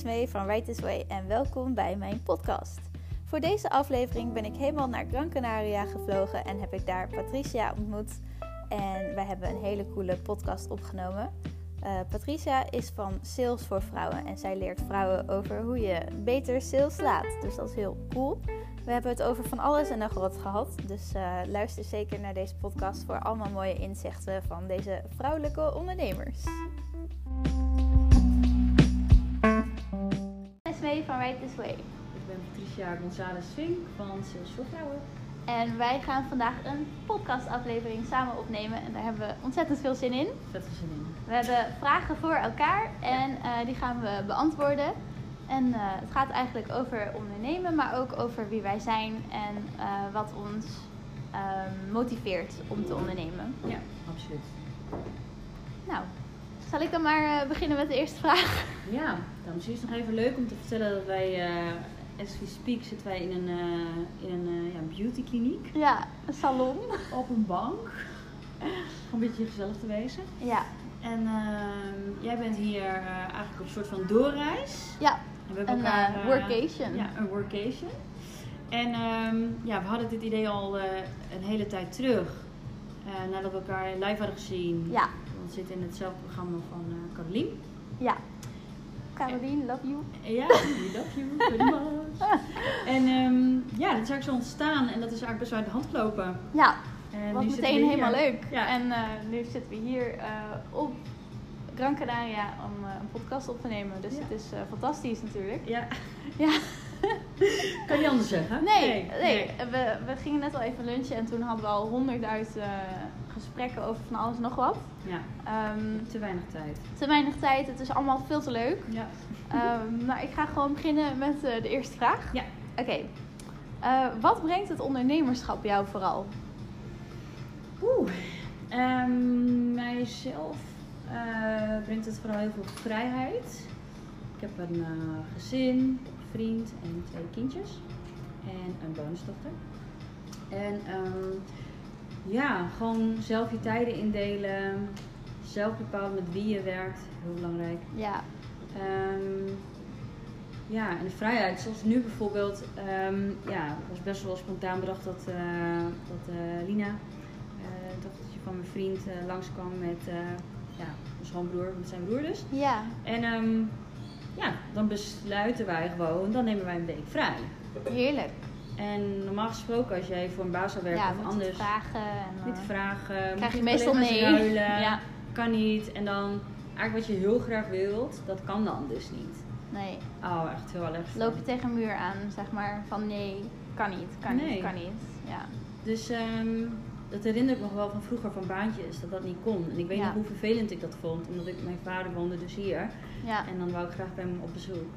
Esmee van Right This Way en welkom bij mijn podcast. Voor deze aflevering ben ik helemaal naar Gran Canaria gevlogen en heb ik daar Patricia ontmoet. En wij hebben een hele coole podcast opgenomen. Uh, Patricia is van Sales voor Vrouwen en zij leert vrouwen over hoe je beter sales laat. Dus dat is heel cool. We hebben het over van alles en nog wat gehad. Dus uh, luister zeker naar deze podcast voor allemaal mooie inzichten van deze vrouwelijke ondernemers. Van Right This Way. Ik ben Patricia González Vink van Sales voor Vrouwen. En wij gaan vandaag een podcastaflevering samen opnemen. En daar hebben we ontzettend veel zin in. Veel zin in. We hebben vragen voor elkaar en uh, die gaan we beantwoorden. En uh, het gaat eigenlijk over ondernemen, maar ook over wie wij zijn en uh, wat ons um, motiveert om te ondernemen. Ja, absoluut. Nou, zal ik dan maar beginnen met de eerste vraag? Ja, dan is het nog even leuk om te vertellen dat wij, as we speak, zitten wij in een, in een ja, beautykliniek. Ja, een salon. Op een bank. Om een beetje gezellig te wezen. Ja. En ehm, jij bent hier eigenlijk op een soort van doorreis. Ja. We hebben een elkaar, uh, workation. ja, een workation. En um, ja, we hadden dit idee al uh, een hele tijd terug. Uh, nadat we elkaar live hadden gezien. Ja. We zitten in hetzelfde programma van Carolien. Ja. Carolien, love you. Ja, we love you very much. en um, ja, dat is eigenlijk zo ontstaan en dat is eigenlijk best wel uit de hand gelopen. Ja, en was meteen helemaal leuk. Ja. En nu zitten we hier op Gran Canaria om uh, een podcast op te nemen. Dus ja. het is fantastisch natuurlijk. Ja. ja. kan je anders zeggen? Nee, nee. nee. We, we gingen net al even lunchen en toen hadden we al honderdduizend gesprekken over van alles en nog wat. Ja. Um, te weinig tijd. Te weinig tijd. Het is allemaal veel te leuk. Ja. Um, nou, ik ga gewoon beginnen met de eerste vraag. Ja. Oké. Okay. wat brengt het ondernemerschap jou vooral? Oeh. Um, mijzelf uh, brengt het vooral heel veel vrijheid. Ik heb een gezin, een vriend en twee kindjes. En een bonusdochter. En um, ja, gewoon zelf je tijden indelen. Zelf bepalen met wie je werkt. Heel belangrijk. Ja. Um, ja, en de vrijheid. Zoals nu bijvoorbeeld. Um, ja, het was best wel spontaan bedacht dat, uh, dat Lina, het dochtertje van mijn vriend, langskwam met ja, mijn schoonbroer met zijn broer dus. Ja. En um, ja, dan besluiten wij gewoon, dan nemen wij een week vrij. Heerlijk. En normaal gesproken, als jij voor een baas zou werken ja, of anders. vragen. En, niet vragen. Krijg je, meestal nee. Ruilen, ja. Kan niet. En dan eigenlijk wat je heel graag wilt, dat kan dan dus niet. Nee. Oh, echt heel erg. Loop je tegen een muur aan, zeg maar, van nee, kan niet, kan nee. niet, kan niet. Ja. Dus um, dat herinner ik me nog wel van vroeger van baantjes, dat dat niet kon. En ik weet ja. nog hoe vervelend ik dat vond, omdat ik, mijn vader woonde dus hier. Ja. En dan wou ik graag bij hem op bezoek.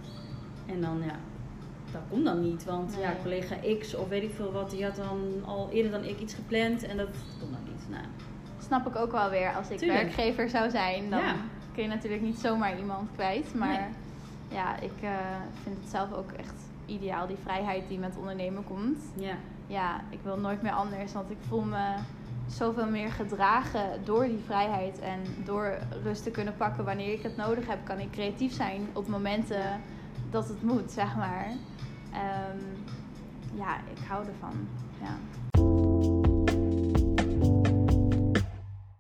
En dan, ja, dat kon dan niet. Want nee. ja, collega X of weet ik veel wat, die had dan al eerder dan ik iets gepland en dat kon dan niet. Nou. Snap ik ook wel weer. Als ik Tuurlijk. werkgever zou zijn, dan Ja. kun je natuurlijk niet zomaar iemand kwijt. Maar Nee. ja, ik uh, vind het zelf ook echt ideaal, die vrijheid die met ondernemen komt. Ja. Ja, ik wil nooit meer anders, want ik voel me zoveel meer gedragen door die vrijheid. En door rust te kunnen pakken wanneer ik het nodig heb, kan ik creatief zijn op momenten. Dat het moet, zeg maar. Um, ja, ik hou ervan. Ja.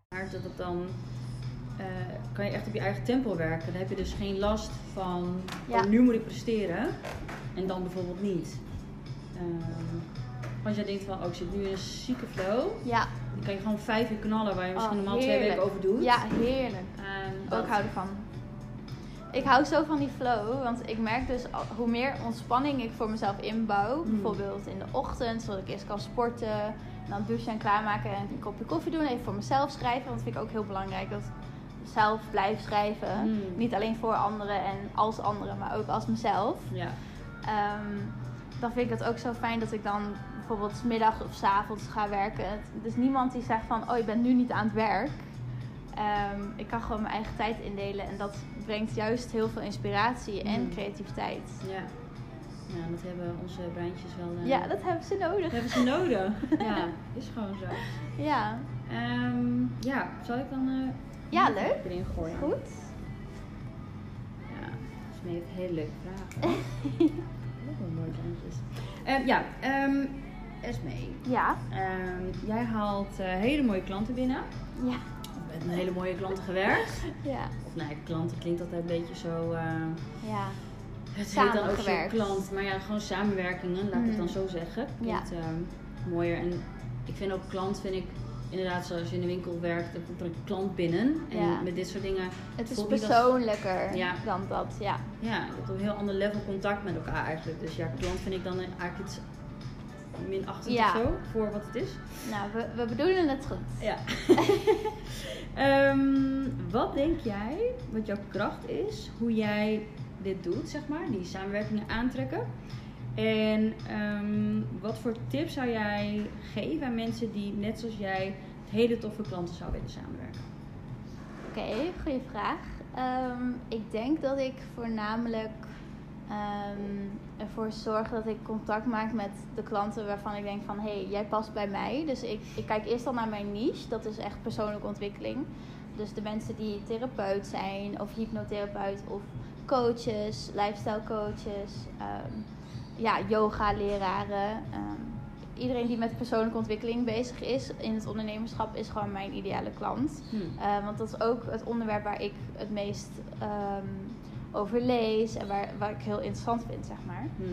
Maar dat het dan uh, kan je echt op je eigen tempo werken. Dan heb je dus geen last van Ja. oh, nu moet ik presteren en dan bijvoorbeeld niet. Uh, als jij denkt van oh, ik zit nu in een zieke flow, Ja, dan kan je gewoon vijf uur knallen waar je misschien Oh, normaal twee weken over doet. ja heerlijk. En Oh, dat- ik hou ervan. Ik hou zo van die flow, want ik merk dus al- hoe meer ontspanning ik voor mezelf inbouw. Mm. Bijvoorbeeld in de ochtend, zodat ik eerst kan sporten. En dan douchen en klaarmaken en een kopje koffie doen. Even voor mezelf schrijven, want dat vind ik ook heel belangrijk. Dat ik zelf blijf schrijven. Mm. Niet alleen voor anderen en als anderen, maar ook als mezelf. Ja. Ehm, dan vind ik het ook zo fijn dat ik dan bijvoorbeeld middag of 's avonds ga werken. Er is niemand die zegt van, oh je bent nu niet aan het werk. Ehm, ik kan gewoon mijn eigen tijd indelen en dat brengt juist heel veel inspiratie en Mm. creativiteit. Ja. ja, dat hebben onze breintjes wel. eh, Ja, dat hebben ze nodig. hebben ze nodig. ja, is gewoon zo. Ja, Ehm, ja, zal ik dan. eh, Ja, een leuk. Erin gooien. goed. Ja, dus Esme heeft hele leuke vragen. Ook wel mooi kleintjes. Ehm, ja, ehm Esme. Ja. jij haalt eh, hele mooie klanten binnen. Ja. Met een hele mooie klanten gewerkt. Ja. Of nee, klanten klinkt altijd een beetje zo... eh, Ja. het heet dan ook Samengewerkt. klant. Maar ja, gewoon samenwerkingen, laat ik het dan Mm. zo zeggen. Ja. Ehm, mooier. En ik vind ook klant, vind ik... Inderdaad, zoals je in de winkel werkt, dan komt er een klant binnen. En Ja. met dit soort dingen Het is persoonlijker Ja. dan dat. Ja. Ja, je hebt een heel ander level contact met elkaar eigenlijk. Dus ja, klant vind ik dan eigenlijk iets Ja. of zo, voor wat het is. Nou, we, we bedoelen het goed. Ja. Ehm, wat denk jij, wat jouw kracht is, hoe jij dit doet, zeg maar, die samenwerkingen aantrekken? En ehm, wat voor tips zou jij geven aan mensen die, net zoals jij, hele toffe klanten zouden willen samenwerken? Oké, goede vraag. Ehm, ik denk dat ik voornamelijk ehm, ervoor zorg dat ik contact maak met de klanten waarvan ik denk van hé, hey, jij past bij mij. Dus ik, ik kijk eerst al naar mijn niche, dat is echt persoonlijke ontwikkeling. Dus de mensen die therapeut zijn, of hypnotherapeut, of coaches, lifestyle coaches, ehm, ja, yoga leraren. ehm, iedereen die met persoonlijke ontwikkeling bezig is in het ondernemerschap is gewoon mijn ideale klant. Hm. Uh, want dat is ook het onderwerp waar ik het meest over lees en waar, waar ik heel interessant vind, zeg maar. Hm.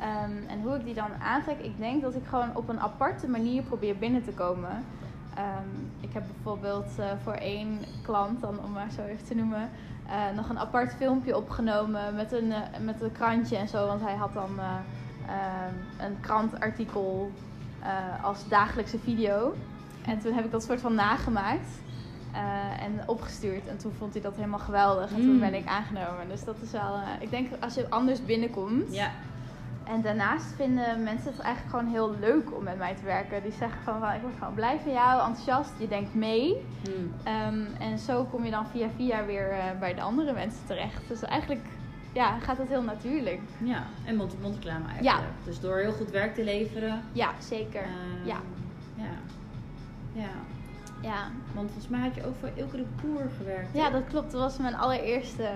Ehm, en hoe ik die dan aantrek, ik denk dat ik gewoon op een aparte manier probeer binnen te komen. Ehm, ik heb bijvoorbeeld eh, voor één klant, dan om maar zo even te noemen, eh, nog een apart filmpje opgenomen met een, eh, met een krantje en zo. Want hij had dan eh, ehm, een krantartikel als dagelijkse video. En toen heb ik dat soort van nagemaakt. Eh, en opgestuurd. En toen vond hij dat helemaal geweldig. En toen Mm. ben ik aangenomen. Dus dat is wel. eh, ik denk als je anders binnenkomt. Ja. En daarnaast vinden mensen het eigenlijk gewoon heel leuk om met mij te werken. Die zeggen gewoon van ik word gewoon blij van jou, enthousiast, je denkt mee. Hm. Ehm, en zo kom je dan via via weer eh, bij de andere mensen terecht. Dus eigenlijk ja, gaat het heel natuurlijk. Ja, en mond-to-mond reclame eigenlijk. Dus door heel goed werk te leveren. Ja, zeker. ehm, Ja. Ja. Ja. Ja. Want volgens mij had je ook voor Ilke de Boer gewerkt. ja, dat klopt. Dat was mijn allereerste eh,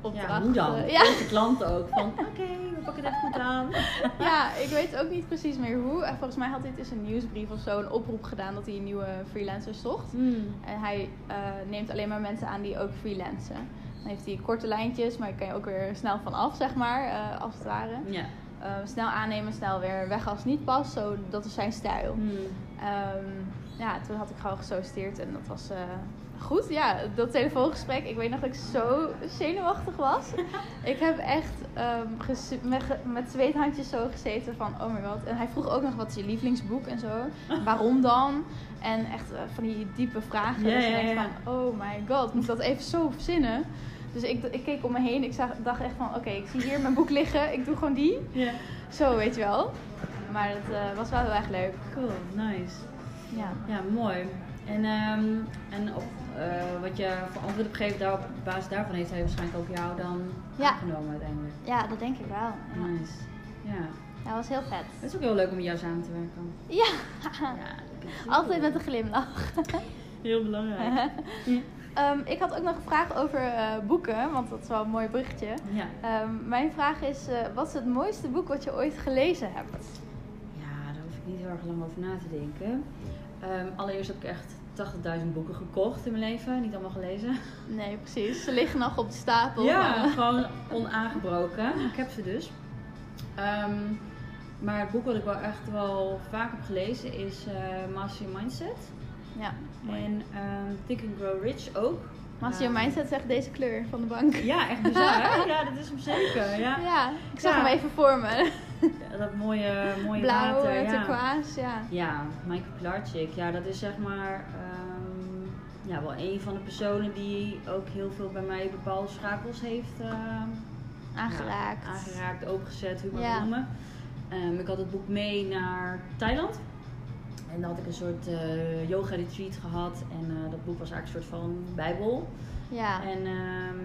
opdracht. Ja, hoe dan? Ja. De klanten ook. Van, oké, we pakken het goed aan. ja, ik weet ook niet precies meer hoe. En volgens mij had hij dus een nieuwsbrief of zo, een oproep gedaan dat hij een nieuwe freelancers zocht. Hmm. En hij eh, neemt alleen maar mensen aan die ook freelancen. Dan heeft hij korte lijntjes, maar daar kan je ook weer snel van af, zeg maar, eh, als het ware. Ja. Snel aannemen, snel weer weg als het niet past. Zo, dat is zijn stijl. Ehm, ja, toen had ik gewoon gesolliciteerd en dat was eh, goed. Ja, dat telefoongesprek. Ik weet nog dat ik zo zenuwachtig was. ik heb echt ehm, met, met zweethandjes zo gezeten van oh my god. En hij vroeg ook nog wat is je lievelingsboek en zo. Waarom dan? En echt eh, van die diepe vragen. Dus ja. van oh my god, moet ik dat even zo verzinnen? Dus ik, ik keek om me heen. Ik zag, dacht echt van oké, ik zie hier mijn boek liggen. Ik doe gewoon die. Zo, weet je wel. Maar het eh, was wel heel erg leuk. Cool, nice. Ja. Ja, mooi. En, ehm, en op, eh, wat je voor antwoord hebt gegeven, daar, op basis daarvan heeft hij waarschijnlijk ook jou dan Ja. aangenomen uiteindelijk. Ja, dat denk ik wel. Ja. Nice. Ja. Dat was heel vet. Het is ook heel leuk om met jou samen te werken. Ja, Ja, altijd met een glimlach. Heel belangrijk. Ehm, ik had ook nog een vraag over eh, boeken, want dat is wel een mooi berichtje. Ja. Ehm, mijn vraag is, eh, wat is het mooiste boek wat je ooit gelezen hebt? ja, daar hoef ik niet heel erg lang over na te denken. Ehm, allereerst heb ik echt 80.000 boeken gekocht in mijn leven. Niet allemaal gelezen. Nee, precies. Ze liggen nog op de stapel. Ja, maar- gewoon onaangebroken. Ik heb ze dus. Ehm, maar het boek wat ik wel echt wel vaak heb gelezen is eh Master Your Mindset. ja. En ehm Think and Grow Rich ook. Master Your Mindset zegt deze kleur van de bank. Ja, echt bizar? Ja, dat is hem zeker. Ja. Ja, ik zag Ja. hem even voor me. Dat mooie, mooie Blauw, water. ja. turquoise, ja. Ja, Michael Pilarczyk. Ja, dat is zeg maar ehm, ja, wel een van de personen die ook heel veel bij mij bepaalde schakels heeft ehm, Aangeraakt. ja, aangeraakt, opengezet, hoe het Ja. noemen. Ehm, ik had het boek mee naar Thailand. En dan had ik een soort eh, yoga retreat gehad. En eh, dat boek was eigenlijk een soort van bijbel. Ja. En ehm,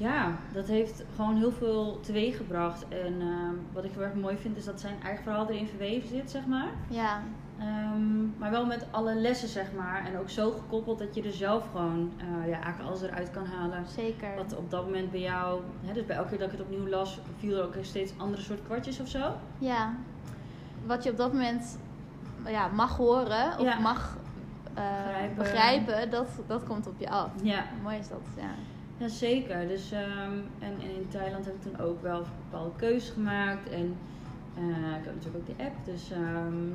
ja, dat heeft gewoon heel veel teweeg gebracht. En ehm, wat ik heel erg mooi vind is dat zijn eigen verhaal erin verweven zit, zeg maar. Ja, Ehm, maar wel met alle lessen, zeg maar. En ook zo gekoppeld dat je er zelf gewoon eh, ja, eigenlijk alles eruit kan halen. zeker. Wat op dat moment bij jou, hè, dus bij elke keer dat ik het opnieuw las, viel er ook steeds andere soort kwartjes of zo. Ja. Wat je op dat moment ja, mag horen of Ja. mag eh, Begrijpen. begrijpen, dat, dat komt op je af. Ja, Mooi is dat, ja. Ja zeker. Dus, ehm, en, en in Thailand heb ik toen ook wel bepaalde keuzes gemaakt. En eh, ik heb natuurlijk ook die app. Dus ehm,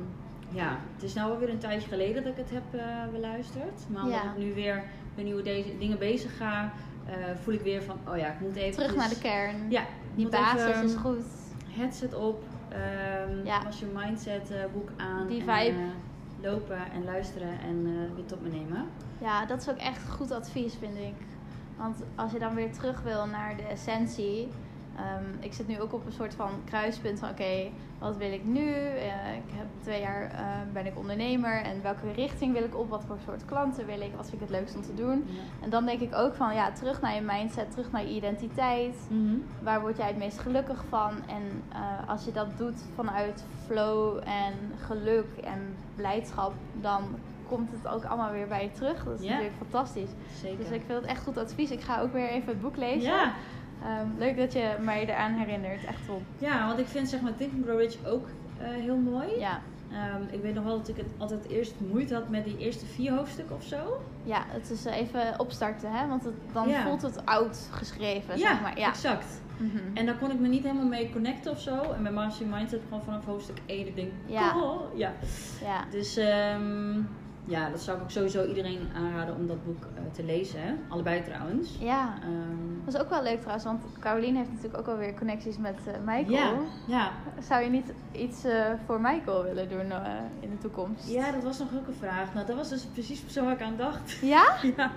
ja, het is nou alweer een tijdje geleden dat ik het heb eh, beluisterd. Maar omdat Ja. ik nu weer met nieuwe deze dingen bezig ga, eh, voel ik weer van, oh ja, ik moet even... Terug naar de kern. Ja, Die basis even, is goed. Headset op, ehm Ja. was je mindset boek aan. Die en, vibe. lopen en luisteren en weer tot me nemen. Ja, dat is ook echt goed advies, vind ik. Want als je dan weer terug wil naar de essentie. ehm, ik zit nu ook op een soort van kruispunt van oké, wat wil ik nu? Eh, ik heb twee jaar eh, ben ik ondernemer en welke richting wil ik op? Wat voor soort klanten wil ik? Wat vind ik het leukst om te doen? Ja. En dan denk ik ook van ja, terug naar je mindset, terug naar je identiteit. Mhm. Waar word jij het meest gelukkig van? En eh, als je dat doet vanuit flow en geluk en blijdschap, dan komt het ook allemaal weer bij je terug. Dat is natuurlijk fantastisch. Zeker. Dus ik vind het echt goed advies. Ik ga ook weer even het boek lezen. ja. Ehm, leuk dat je mij eraan herinnert. Echt top. ja, want ik vind zeg maar Think and Grow Rich ook eh, heel mooi. Ja. Ehm, ik weet nog wel dat ik het altijd eerst moeite had met die eerste vier hoofdstukken of zo. ja, het is even opstarten, hè? Want het, dan Ja. voelt het oud geschreven, ja, zeg maar. Ja. exact. Mhm. En daar kon ik me niet helemaal mee connecten of zo. En bij Master Mindset gewoon vanaf hoofdstuk 1. Ik denk, Ja. ja. ja. Dus ehm, ja, dat zou ik ook sowieso iedereen aanraden om dat boek eh, te lezen. Hè? Allebei trouwens. ja. Ehm, Dat is ook wel leuk trouwens, want Caroline heeft natuurlijk ook alweer connecties met eh, Michael. ja, ja. Zou je niet iets eh, voor Michael willen doen in de toekomst? ja, dat was nog ook een vraag. Nou, dat was dus precies zo waar ik aan dacht. Ja? Ja.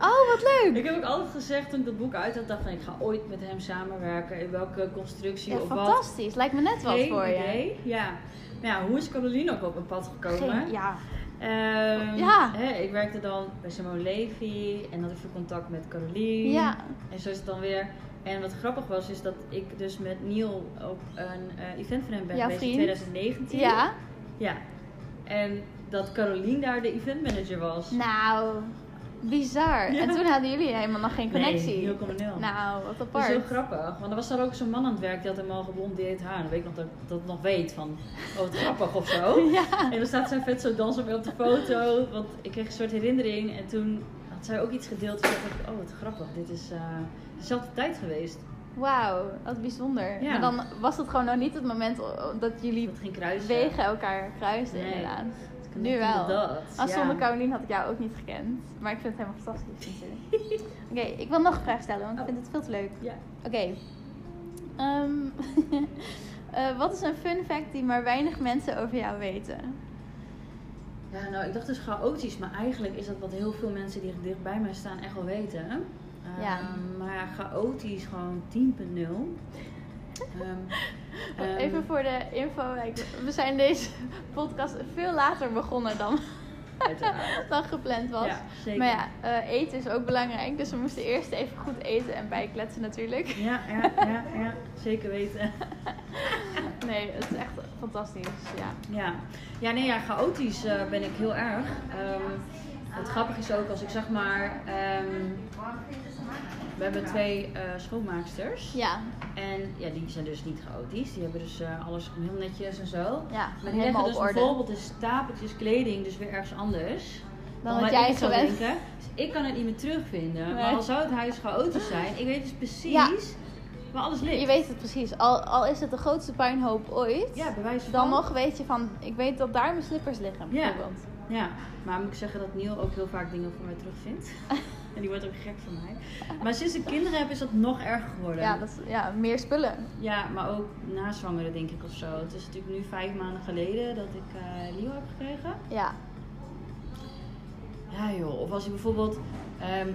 Oh, wat leuk! Ik heb ook altijd gezegd toen ik dat boek uit had, dacht van ik ga ooit met hem samenwerken. In welke constructie Ja, of wat. fantastisch. Lijkt me net wat voor je. Ja. Maar ja, hoe is Caroline ook op een pad gekomen? Geen, ja. Ehm, Ja. Hè, ik werkte dan bij Simone Levy en had ik veel contact met Caroline. Ja. En zo is het dan weer. En wat grappig was, is dat ik dus met Neil op een eh, event van hem ben geweest in vriend? 2019. Ja. Ja. En dat Caroline daar de eventmanager was. Nou, bizar. Ja. En toen hadden jullie helemaal nog geen connectie. Nee, 0,0. Nou, wat Dat is apart. heel grappig, want er was daar ook zo'n man aan het werk die had helemaal geblondeerd haar. En dan weet ik nog dat ik dat nog weet van, oh wat grappig of zo. Ja. En dan staat zij vet zo dansen mee op de foto, want ik kreeg een soort herinnering. En toen had zij ook iets gedeeld. Ik dacht, oh wat grappig, dit is eh, dezelfde tijd geweest. Wauw, wat bijzonder. Ja. Maar dan was het gewoon nog niet het moment dat jullie Dat ging wegen elkaar kruisten Nee. inderdaad. Nu wel. Dat, Als ja. zonder Caroline had ik jou ook niet gekend. Maar ik vind het helemaal fantastisch natuurlijk. Oké, ik wil nog een vraag stellen, want ik Oh. vind het veel te leuk. Ja. Oké. Ehm, eh, wat is een fun fact die maar weinig mensen over jou weten? ja, nou ik dacht dus chaotisch, maar eigenlijk is dat wat heel veel mensen die dicht bij mij staan echt wel weten. Ehm, Ja. Maar ja, chaotisch gewoon 10.0 Ehm, ehm, Even voor de info, we zijn deze podcast veel later begonnen dan, gepland was. Ja. Maar ja, eh, eten is ook belangrijk, dus we moesten eerst even goed eten en bijkletsen natuurlijk. Ja, ja, ja, ja, zeker weten. Nee, het is echt fantastisch, ja. Ja, ja nee, ja, chaotisch eh, ben ik heel erg. Ehm, het grappige is ook als ik zeg maar. We hebben twee eh, schoonmaaksters. Ja, En ja, die zijn dus niet chaotisch. Die hebben dus eh, alles heel netjes en zo. ja Maar die helemaal leggen dus orde. bijvoorbeeld de stapeltjes kleding dus weer ergens anders. Dan wat jij het zou denken. Dus ik kan het niet meer terugvinden. Nee. Maar al zou het huis chaotisch zijn, ik weet dus precies Ja. waar alles ligt. Je weet het precies. Al, al is het de grootste puinhoop ooit, Ja, van. dan nog weet je van, ik weet dat daar mijn slippers liggen, Ja. bijvoorbeeld. Ja, maar moet ik zeggen dat Neil ook heel vaak dingen voor mij terugvindt. en die wordt ook gek van mij. Maar sinds ik kinderen heb is dat nog erger geworden. Ja, dat ja, meer spullen. Ja, maar ook na zwangeren denk ik of zo. Het is natuurlijk nu vijf maanden geleden dat ik eh Leo heb gekregen. Ja, Ja joh, of als je bijvoorbeeld, ehm, ehm,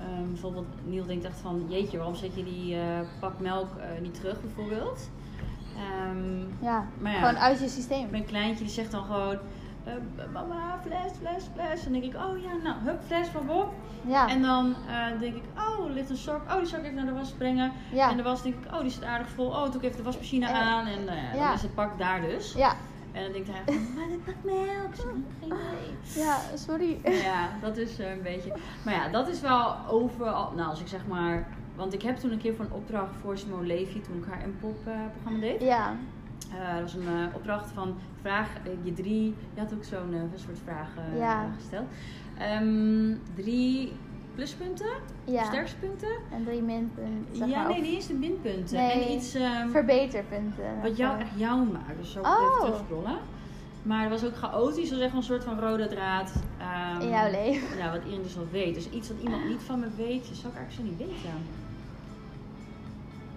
ehm, bijvoorbeeld Neil denkt echt van, jeetje, waarom zet je die eh, pak melk eh, niet terug bijvoorbeeld? Ja. Maar ja. gewoon uit je systeem. mijn kleintje die zegt dan gewoon, eh, mama, fles, fles, fles. En dan denk ik, oh ja, nou, hup, fles van Bob. Ja. En dan eh, denk ik, oh, er ligt een sok. Oh, die sok even naar de was brengen. ja. En de was denk ik, oh, die zit aardig vol. Oh, doe ik even de wasmachine aan. En eh, Ja. dan is het pak daar dus. ja. En dan denkt hij van, maar dit mag melk. Ik Geen idee. Ja, sorry. Ja, dat is eh, een beetje. Maar ja, dat is wel overal. Nou, als ik zeg maar. Want ik heb toen een keer voor een opdracht voor Simone Levy, toen ik haar M-pop-programma deed. Ja. Eh, dat was een eh, opdracht van vraag eh, je drie. Je had ook zo'n soort vraag Ja. gesteld. Ehm, drie pluspunten, Ja. sterkste punten. En drie minpunten. zeg ja, maar, nee, niet eens de minpunten. Nee. En iets ehm, Verbeterpunten. wat jou echt jou maakt. Dus zo Oh. even. Maar het was ook chaotisch, dat was echt een soort van rode draad. ehm, In jouw leven. Ja, wat iedereen dus al weet. Dus iets wat iemand niet van me weet, dat zou ik eigenlijk zo niet weten.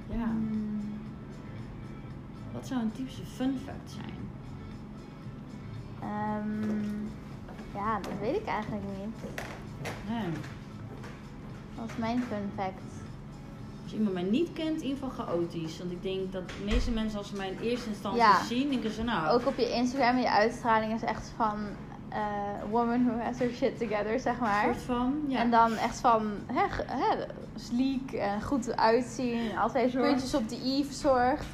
Ja, Hmm. Wat zou een typische fun fact zijn? Ehm, ja, dat weet ik eigenlijk niet. Ja. Wat is mijn fun fact? Als iemand mij niet kent, in ieder geval chaotisch. Want ik denk dat de meeste mensen als ze mij in eerste instantie Ja. zien, denken ze nou... Ook op je Instagram, je uitstraling is echt van eh woman who has her shit together, zeg een maar. soort van, ja. En dan echt van hè, hè, sleek en goed uitzien. Altijd puntjes op de i verzorgd.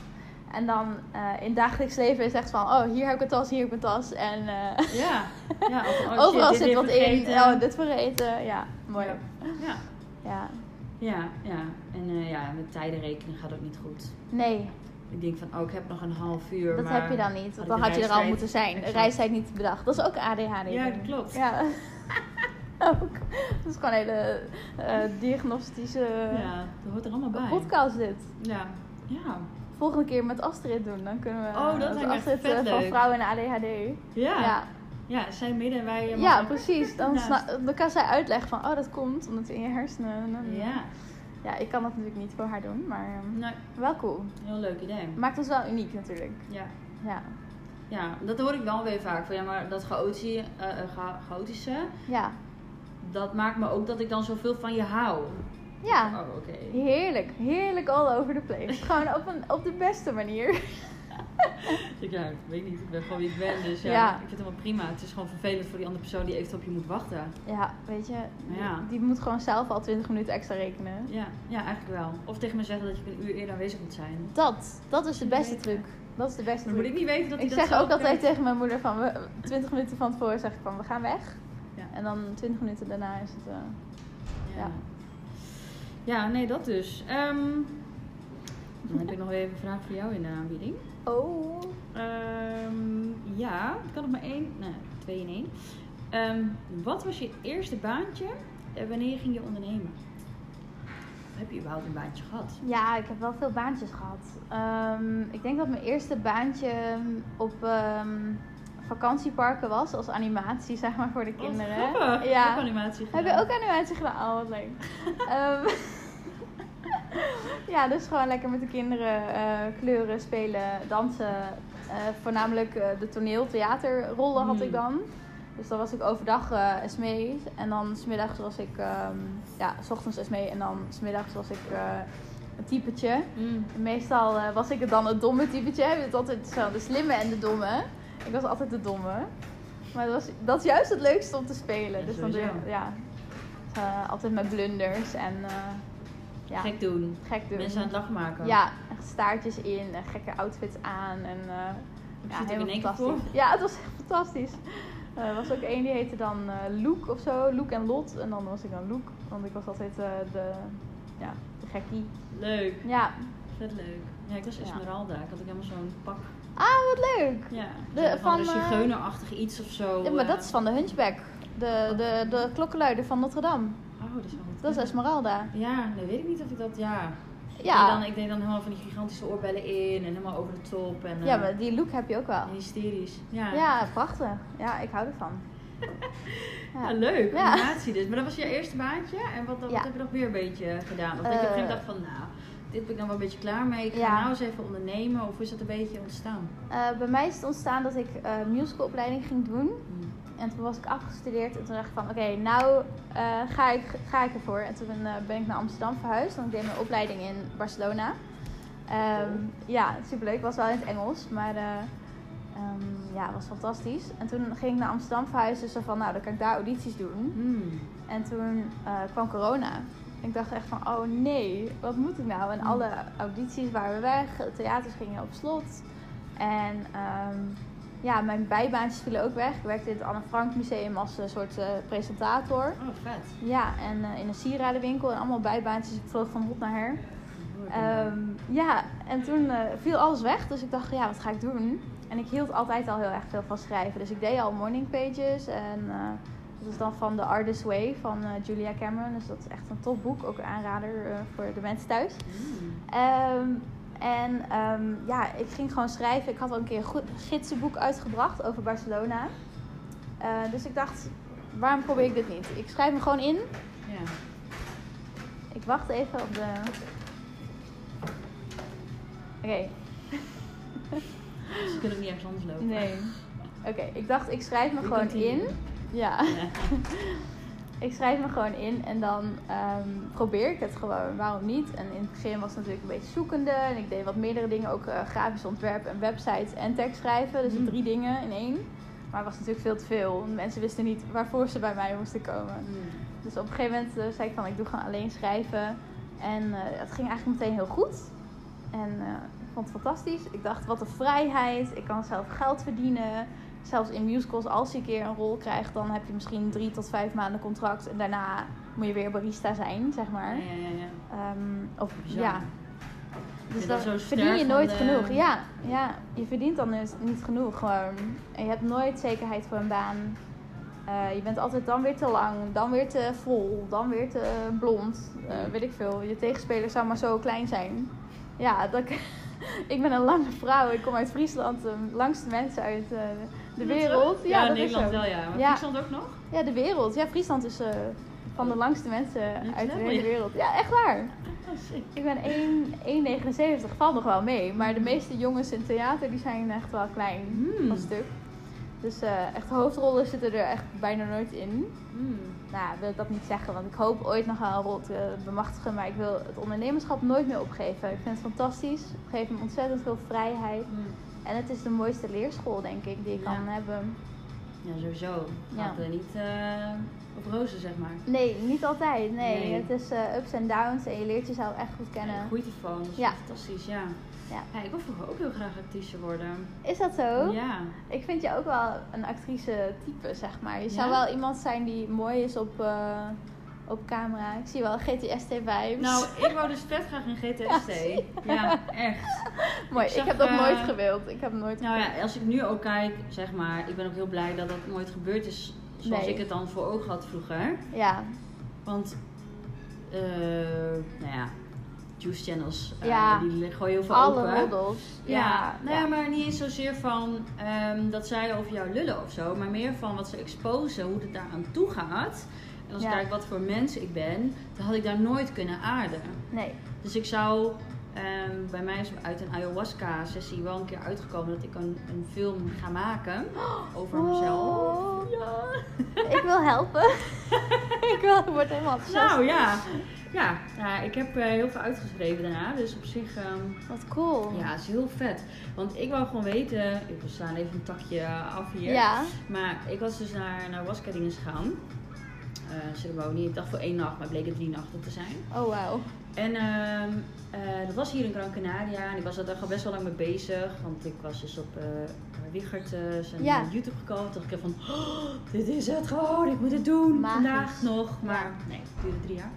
En dan eh, in het dagelijks leven is echt van, oh hier heb ik een tas, hier heb ik een tas. En eh, Ja, ja of, oh, overal dit zit wat in. Oh, dit vergeten. Ja, mooi. Ja. Ja, Ja. ja, ja. En eh, ja, met tijden rekenen gaat ook niet goed. Nee, Ik denk van, oh, ik heb nog een half uur, dat maar... heb je dan niet. Want dan had je er al moeten zijn. De Exact. reistijd niet bedacht. Dat is ook ADHD. Ja, dat klopt. Ja. ook. Dat is gewoon een hele diagnostische Ja, dat hoort er allemaal bij. podcast dit. Ja, ja. Volgende keer met Astrid doen. Dan kunnen we Oh, dat Astrid vet eh, van leuk. vrouwen en ADHD. Ja, ja. ja. zij midden en wij... Ja, precies. Dan, kan zij uitleggen van, oh dat komt omdat in je hersenen. Ja, Ja, ik kan dat natuurlijk niet voor haar doen, maar ehm, nee, wel cool. heel leuk idee. Maakt ons wel uniek natuurlijk. Ja. Ja. ja, dat hoor ik wel weer vaak. Van, ja, maar dat chaotische, eh, eh, chaotische, Ja. dat maakt me ook dat ik dan zoveel van je hou. Ja. Oh, oké. Heerlijk. Heerlijk all over the place. Gewoon op, een, op de beste manier. Ik, ja, ik weet niet, ik ben gewoon wie ik ben, dus ja, Ja. ik vind het helemaal prima. Het is gewoon vervelend voor die andere persoon die even op je moet wachten. Ja, weet je. Ja. Die moet gewoon zelf al 20 minuten extra rekenen. Ja, ja, eigenlijk wel. Of tegen me zeggen dat je een uur eerder aanwezig moet zijn. Dat. Dat is de beste truc. Dat is de beste Maar moet truc. ik niet weten dat Ik dat zeg zelf ook altijd tegen mijn moeder van we, 20 minuten van tevoren zeg ik van we gaan weg. Ja. En dan 20 minuten daarna is het. eh, Ja. Ja. nee, dat dus. Ehm, dan heb ik nog even een vraag voor jou in de aanbieding. Oh. Ehm, ja, ik kan nog maar één, nee, twee in één. Ehm, wat was je eerste baantje en wanneer ging je ondernemen? Of heb je überhaupt een baantje gehad? Ja, ik heb wel veel baantjes gehad. Ik denk dat mijn eerste baantje op vakantieparken was als animatie, zeg maar, voor de kinderen. Wat. Ja. Ook animatie Heb je gedaan. ook animatie gedaan? Oh, wat leuk. Ehm, ja, dus gewoon lekker met de kinderen eh, kleuren, spelen, dansen. Eh, voornamelijk eh, de toneel, theaterrollen had Hmm. ik dan. Dus dan was ik overdag eh Esmee. En dan smiddags was ik, ehm, ja, s ochtends Esmee. En dan smiddags was ik een typetje. Mm. En meestal was ik het dan het domme typetje. Je hebt altijd zo de slimme en de domme. Ik was altijd de domme. Maar dat, was, dat is juist het leukste om te spelen. Ja, dus dan doe je, sowieso. ja, eh, altijd met blunders en eh, ja, gek, Gek doen. doen. Mensen aan het lachen maken. Ja, echt staartjes in en gekke outfits aan. En, eh, ja, zit in helemaal één keer fantastisch. Ja, het was echt fantastisch. Er was ook één die heette dan Loek of zo. Loek en Lot. En dan was ik dan Loek. Want ik was altijd de, ja, de gekkie. Leuk. Ja. Vet leuk. Ja, ik was. Esmeralda. Ik had ook helemaal zo'n pak. Ah, wat leuk. Ja, De- van, een eh, zigeunerachtig iets of zo. Ja, maar eh. dat is van de Hunchback. De, de, de klokkenluider van Notre Dame. Oh, dat is wel. Dat is Esmeralda. Ja, nee, weet ik niet of ik dat... Ja. Ja. Ik, dan, ik deed dan helemaal van die gigantische oorbellen in en helemaal over de top. En, eh, Ja, maar die look heb je ook wel. hysterisch. Ja. Ja, prachtig. Ja, ik hou ervan. Ja, Ja. leuk. Ja. Animatie dus. Maar dat was je eerste baantje. En wat, heb je nog weer een beetje gedaan? Of dat je op een gegeven moment dacht van, nou, dit ben ik dan wel een beetje klaar mee. Ik ga Ja. nou eens even ondernemen. Of is dat een beetje ontstaan? Eh, bij mij is het ontstaan dat ik eh musicalopleiding ging doen. Hmm. En toen was ik afgestudeerd en toen dacht ik van oké, nou eh, ga, ik, ga ik ervoor. En toen ben ik naar Amsterdam verhuisd, want ik deed mijn opleiding in Barcelona. Cool. Ja, superleuk. was wel in het Engels, maar Ehm, ja, was fantastisch. En toen ging ik naar Amsterdam verhuizen. Zo van, nou, dan kan ik daar audities doen. Hmm. En toen kwam corona. Ik dacht echt van, oh nee, wat moet ik nou? En Mm. alle audities waren weg, theaters gingen op slot. En ehm, ja, mijn bijbaantjes vielen ook weg. Ik werkte in het Anne Frank Museum als een soort eh, presentator. Oh, vet. Ja, en eh, in een sieradenwinkel en allemaal bijbaantjes. Ik vloog van hot naar her. Ehm, ja, en toen eh, viel alles weg. Dus ik dacht, ja, wat ga ik doen? En ik hield altijd al heel erg veel van schrijven. Dus ik deed al morning pages. En eh, dat is dan van The Artist Way van eh, Julia Cameron. Dus dat is echt een topboek. Ook een aanrader eh, voor de mensen thuis. Hmm. Ehm, en ehm, ja, ik ging gewoon schrijven. Ik had al een keer een goed gidsenboek uitgebracht over Barcelona. Eh, dus ik dacht, waarom probeer ik dit niet? Ik schrijf me gewoon in. Ja. Ik wacht even op de... Oké, Ze kunnen ook niet ergens anders lopen. nee. Oké, ik dacht, ik schrijf me We gewoon in. Ja, Ja. ik schrijf me gewoon in en dan ehm, probeer ik het gewoon. Waarom niet? En in het begin was het natuurlijk een beetje zoekende. En ik deed wat meerdere dingen, ook eh, grafisch ontwerp en websites en tekst schrijven. Dus Mm. drie dingen in één. Maar het was natuurlijk veel te veel. Mensen wisten niet waarvoor ze bij mij moesten komen. Hmm. Dus op een gegeven moment eh, zei ik van ik doe gewoon alleen schrijven. En eh, het ging eigenlijk meteen heel goed. En ik vond het fantastisch. Ik dacht wat een vrijheid. Ik kan zelf geld verdienen. Zelfs in musicals, als je een keer een rol krijgt, dan heb je misschien drie tot vijf maanden contract. En daarna moet je weer barista zijn, zeg maar. Ja, ja, ja. Ehm, of Bizar. ja. Dus dan verdien je nooit de- genoeg. Ja, ja, je verdient dan dus niet genoeg gewoon. En je hebt nooit zekerheid voor een baan. Eh, je bent altijd dan weer te lang, dan weer te vol, dan weer te blond. Eh, weet ik veel. Je tegenspeler zou maar zo klein zijn. Ja, dat, ik ben een lange vrouw. Ik kom uit Friesland. De langste mensen uit eh, de wereld. Ja, dat is Nederland zo. wel, ja. Maar. Friesland ook nog? Ja, de wereld. Ja, Friesland is eh, van de langste mensen uit de hele wereld. Ja, echt waar. Oh. Ik ben 1 1,79, valt nog wel mee. Maar de meeste jongens in theater die zijn echt wel klein Hmm. van stuk. Dus eh, echt hoofdrollen zitten er echt bijna nooit in. Hmm. Nou, wil ik dat niet zeggen, want ik hoop ooit nog wel een rol te bemachtigen. Maar ik wil het ondernemerschap nooit meer opgeven. Ik vind het fantastisch. Het geeft me ontzettend veel vrijheid. Hmm. En het is de mooiste leerschool, denk ik, die ik Ja. kan hebben. Ja, sowieso. Ja. Gaat er niet eh, op rozen, zeg maar. Nee, niet altijd. Nee, Nee. het is eh, ups en downs en je leert jezelf echt goed kennen. Telefoon, dat is Ja. fantastisch, ja. Ja. Ik wil vroeger ook heel graag actrice worden. Is dat zo? Ja. Ik vind je ook wel een actrice type, zeg maar. Je zou Ja? wel iemand zijn die mooi is op, eh, op camera. Ik zie wel GTST-vibes. Nou, ik wou dus vet graag in GTST. Ja, Ja, echt. mooi. ik heb dat eh, nooit gewild. Ik heb nooit Nou gewild. ja, als ik nu ook kijk, zeg maar, ik ben ook heel blij dat dat nooit gebeurd is zoals Nee. ik het dan voor ogen had vroeger. Ja, Want, eh, nou ja, juice channels, eh, Ja. die gooien heel veel alle open. models. Ja, Ja, nou ja, maar niet eens zozeer van ehm, dat zij over jou lullen of zo, maar meer van wat ze exposen, hoe het daar aan toe gaat. En als Ja. ik kijk wat voor mens ik ben, dan had ik daar nooit kunnen aarden. Nee. Dus ik zou, ehm, bij mij is uit een ayahuasca-sessie wel een keer uitgekomen dat ik een, een film ga maken over mezelf. Wow. Ja. Ik wil helpen. ik, wil, ik word helemaal enthousiast. Nou ja. Ja, ik heb eh, heel veel uitgeschreven daarna, dus op zich, ehm, Wat cool. ja, het is heel vet. Want ik wou gewoon weten, ik we slaan even een takje af hier. Ja. Maar ik was dus naar, naar Wasca dinges gegaan. Eh ceremonie. Ik dacht voor één nacht, maar het bleken drie nachten te zijn. Oh, wauw. En ehm, eh, dat was hier in Gran Canaria. En ik was daar al best wel lang mee bezig. Want ik was dus op eh zijn Ja. YouTube gekomen. Toen dacht ik van, oh, dit is het gewoon. Ik moet het doen. Magisch. Vandaag nog. Maar nee, het duurde drie jaar.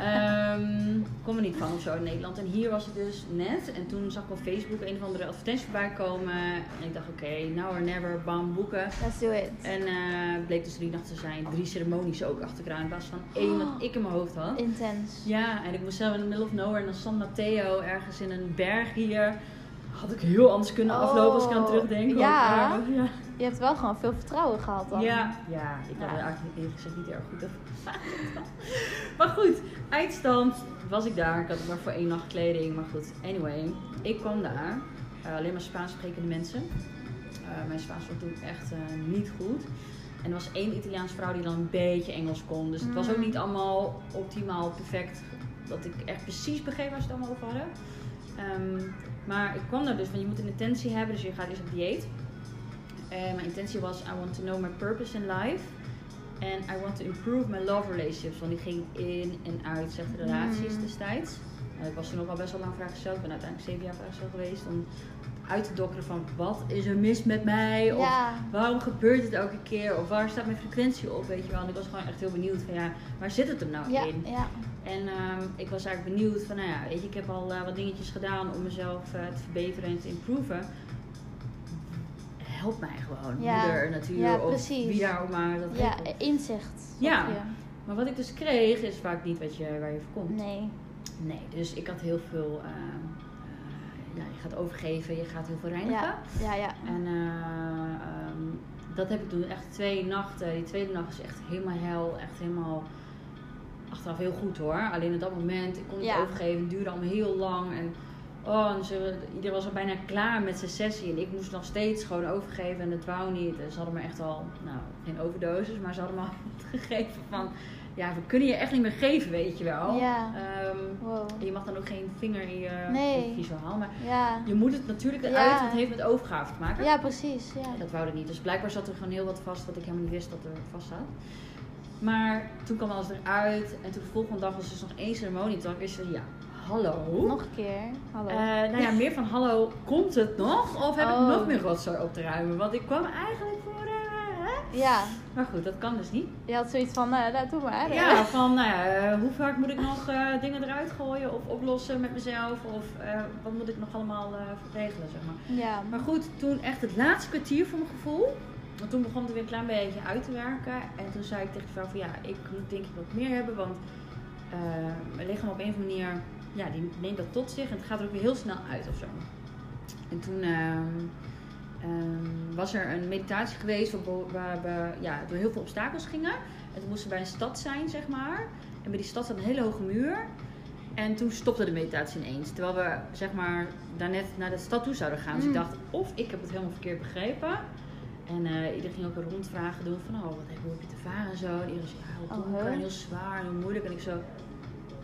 Ehm kom er niet van of zo in Nederland. En hier was ik dus net. En toen zag ik op Facebook een of andere advertentie voorbij komen. En ik dacht, oké, now or never, bam, boeken. Let's do it. En eh bleek dus drie nachten te zijn. Drie ceremonies ook achter elkaar. In plaats van één wat ik in mijn hoofd had. Intens. Ja, en ik moest zelf in the middle of nowhere naar San Mateo, ergens in een berg hier. Had ik heel anders kunnen Oh, aflopen als ik aan terugdenk. ja. Ja. Je hebt wel gewoon veel vertrouwen gehad dan. Ja, ja, ik had Ja. er eigenlijk eerlijk gezegd niet erg goed over. maar goed, eindstand was ik daar. Ik had maar voor één nacht kleding. Maar goed, anyway. Ik kwam daar. Eh, alleen maar Spaans sprekende mensen. Eh, mijn Spaans was toen echt eh, niet goed. En er was één Italiaanse vrouw die dan een beetje Engels kon. Dus het was ook Mm. niet allemaal optimaal perfect. Dat ik echt precies begreep waar ze het allemaal over hadden. Ehm, maar ik kwam daar dus van je moet een intentie hebben. Dus je gaat eerst op dieet. En mijn intentie was, I want to know my purpose in life. And I want to improve my love relationships. Want die ging in en uit slechte relaties Mm. destijds. En ik was toen ook al best wel lang vrijgesteld. Ik ben uiteindelijk zeven jaar vrijgesteld geweest. Om uit te dokkeren van, wat is er mis met mij? Of waarom gebeurt het elke keer? Of waar staat mijn frequentie op? Weet je wel. En ik was gewoon echt heel benieuwd van, ja, waar zit het hem nou Ja, in? ja. En ehm, ik was eigenlijk benieuwd van, nou ja, weet je, ik heb al eh, wat dingetjes gedaan om mezelf eh, te verbeteren en te improven. Help mij gewoon, Ja. moeder, natuur Ja, of wie daar ook maar. Dat Ja, inzicht. Ja. je? Maar wat ik dus kreeg is vaak niet wat je, waar je voor komt. Nee. Nee, dus ik had heel veel, ehm, eh, ja, je gaat overgeven, je gaat heel veel reinigen. Ja, ja, ja. En eh, ehm, dat heb ik toen echt twee nachten. Die tweede nacht is echt helemaal hel. Echt helemaal achteraf heel goed hoor. Alleen op dat moment, ik kon het Ja. overgeven. Het duurde allemaal heel lang. En oh, en ze, iedereen was al bijna klaar met zijn sessie. En ik moest nog steeds gewoon overgeven. En het wou niet. En ze hadden me echt al, nou geen overdosis. Maar ze hadden me al gegeven van... Ja, we kunnen je echt niet meer geven, weet je wel. Ja. Ehm, Wow. je mag dan ook geen vinger in je Nee. Maar Ja. je moet het natuurlijk eruit, Ja. want het heeft met overgave te maken. Ja, precies. Ja. Dat wou ik niet. Dus blijkbaar zat er gewoon heel wat vast wat ik helemaal niet wist dat er vast zat. Maar toen kwam alles eruit. En toen de volgende dag was dus nog één ceremonie. Toen wist ik, ja, hallo. Nog een keer. Hallo. Eh, nou ja, meer van hallo, komt het nog? Of heb Oh. ik nog meer rotzooi op te ruimen? Want ik kwam eigenlijk voor... hè? ja. Maar goed, dat kan dus niet. Je had zoiets van, eh nou, doe maar. Ja, van nou ja, hoe vaak moet ik nog dingen eruit gooien of oplossen met mezelf? Of wat moet ik nog allemaal regelen, zeg maar. Ja. Maar goed, toen echt het laatste kwartier voor mijn gevoel. Want toen begon het weer een klein beetje uit te werken. En toen zei ik tegen de vrouw van ja, ik moet denk ik wat meer hebben. Want mijn lichaam op een of andere manier, ja, die neemt dat tot zich. En het gaat er ook weer heel snel uit of zo. En toen ehm, ehm, was er een meditatie geweest waar, waar we ja, door heel veel obstakels gingen. En toen moesten we bij een stad zijn, zeg maar. En bij die stad zat een hele hoge muur. En toen stopte de meditatie ineens. Terwijl we zeg maar daarnet naar de stad toe zouden gaan. Dus ik Mm. dacht, of ik heb het helemaal verkeerd begrepen. En eh iedereen ging ook een rondvragen doen van, oh, wat heb hoe heb je het ervaren en zo. En iedereen zei, ja, heel Oh, donker hè? en heel zwaar en heel moeilijk. En ik zo,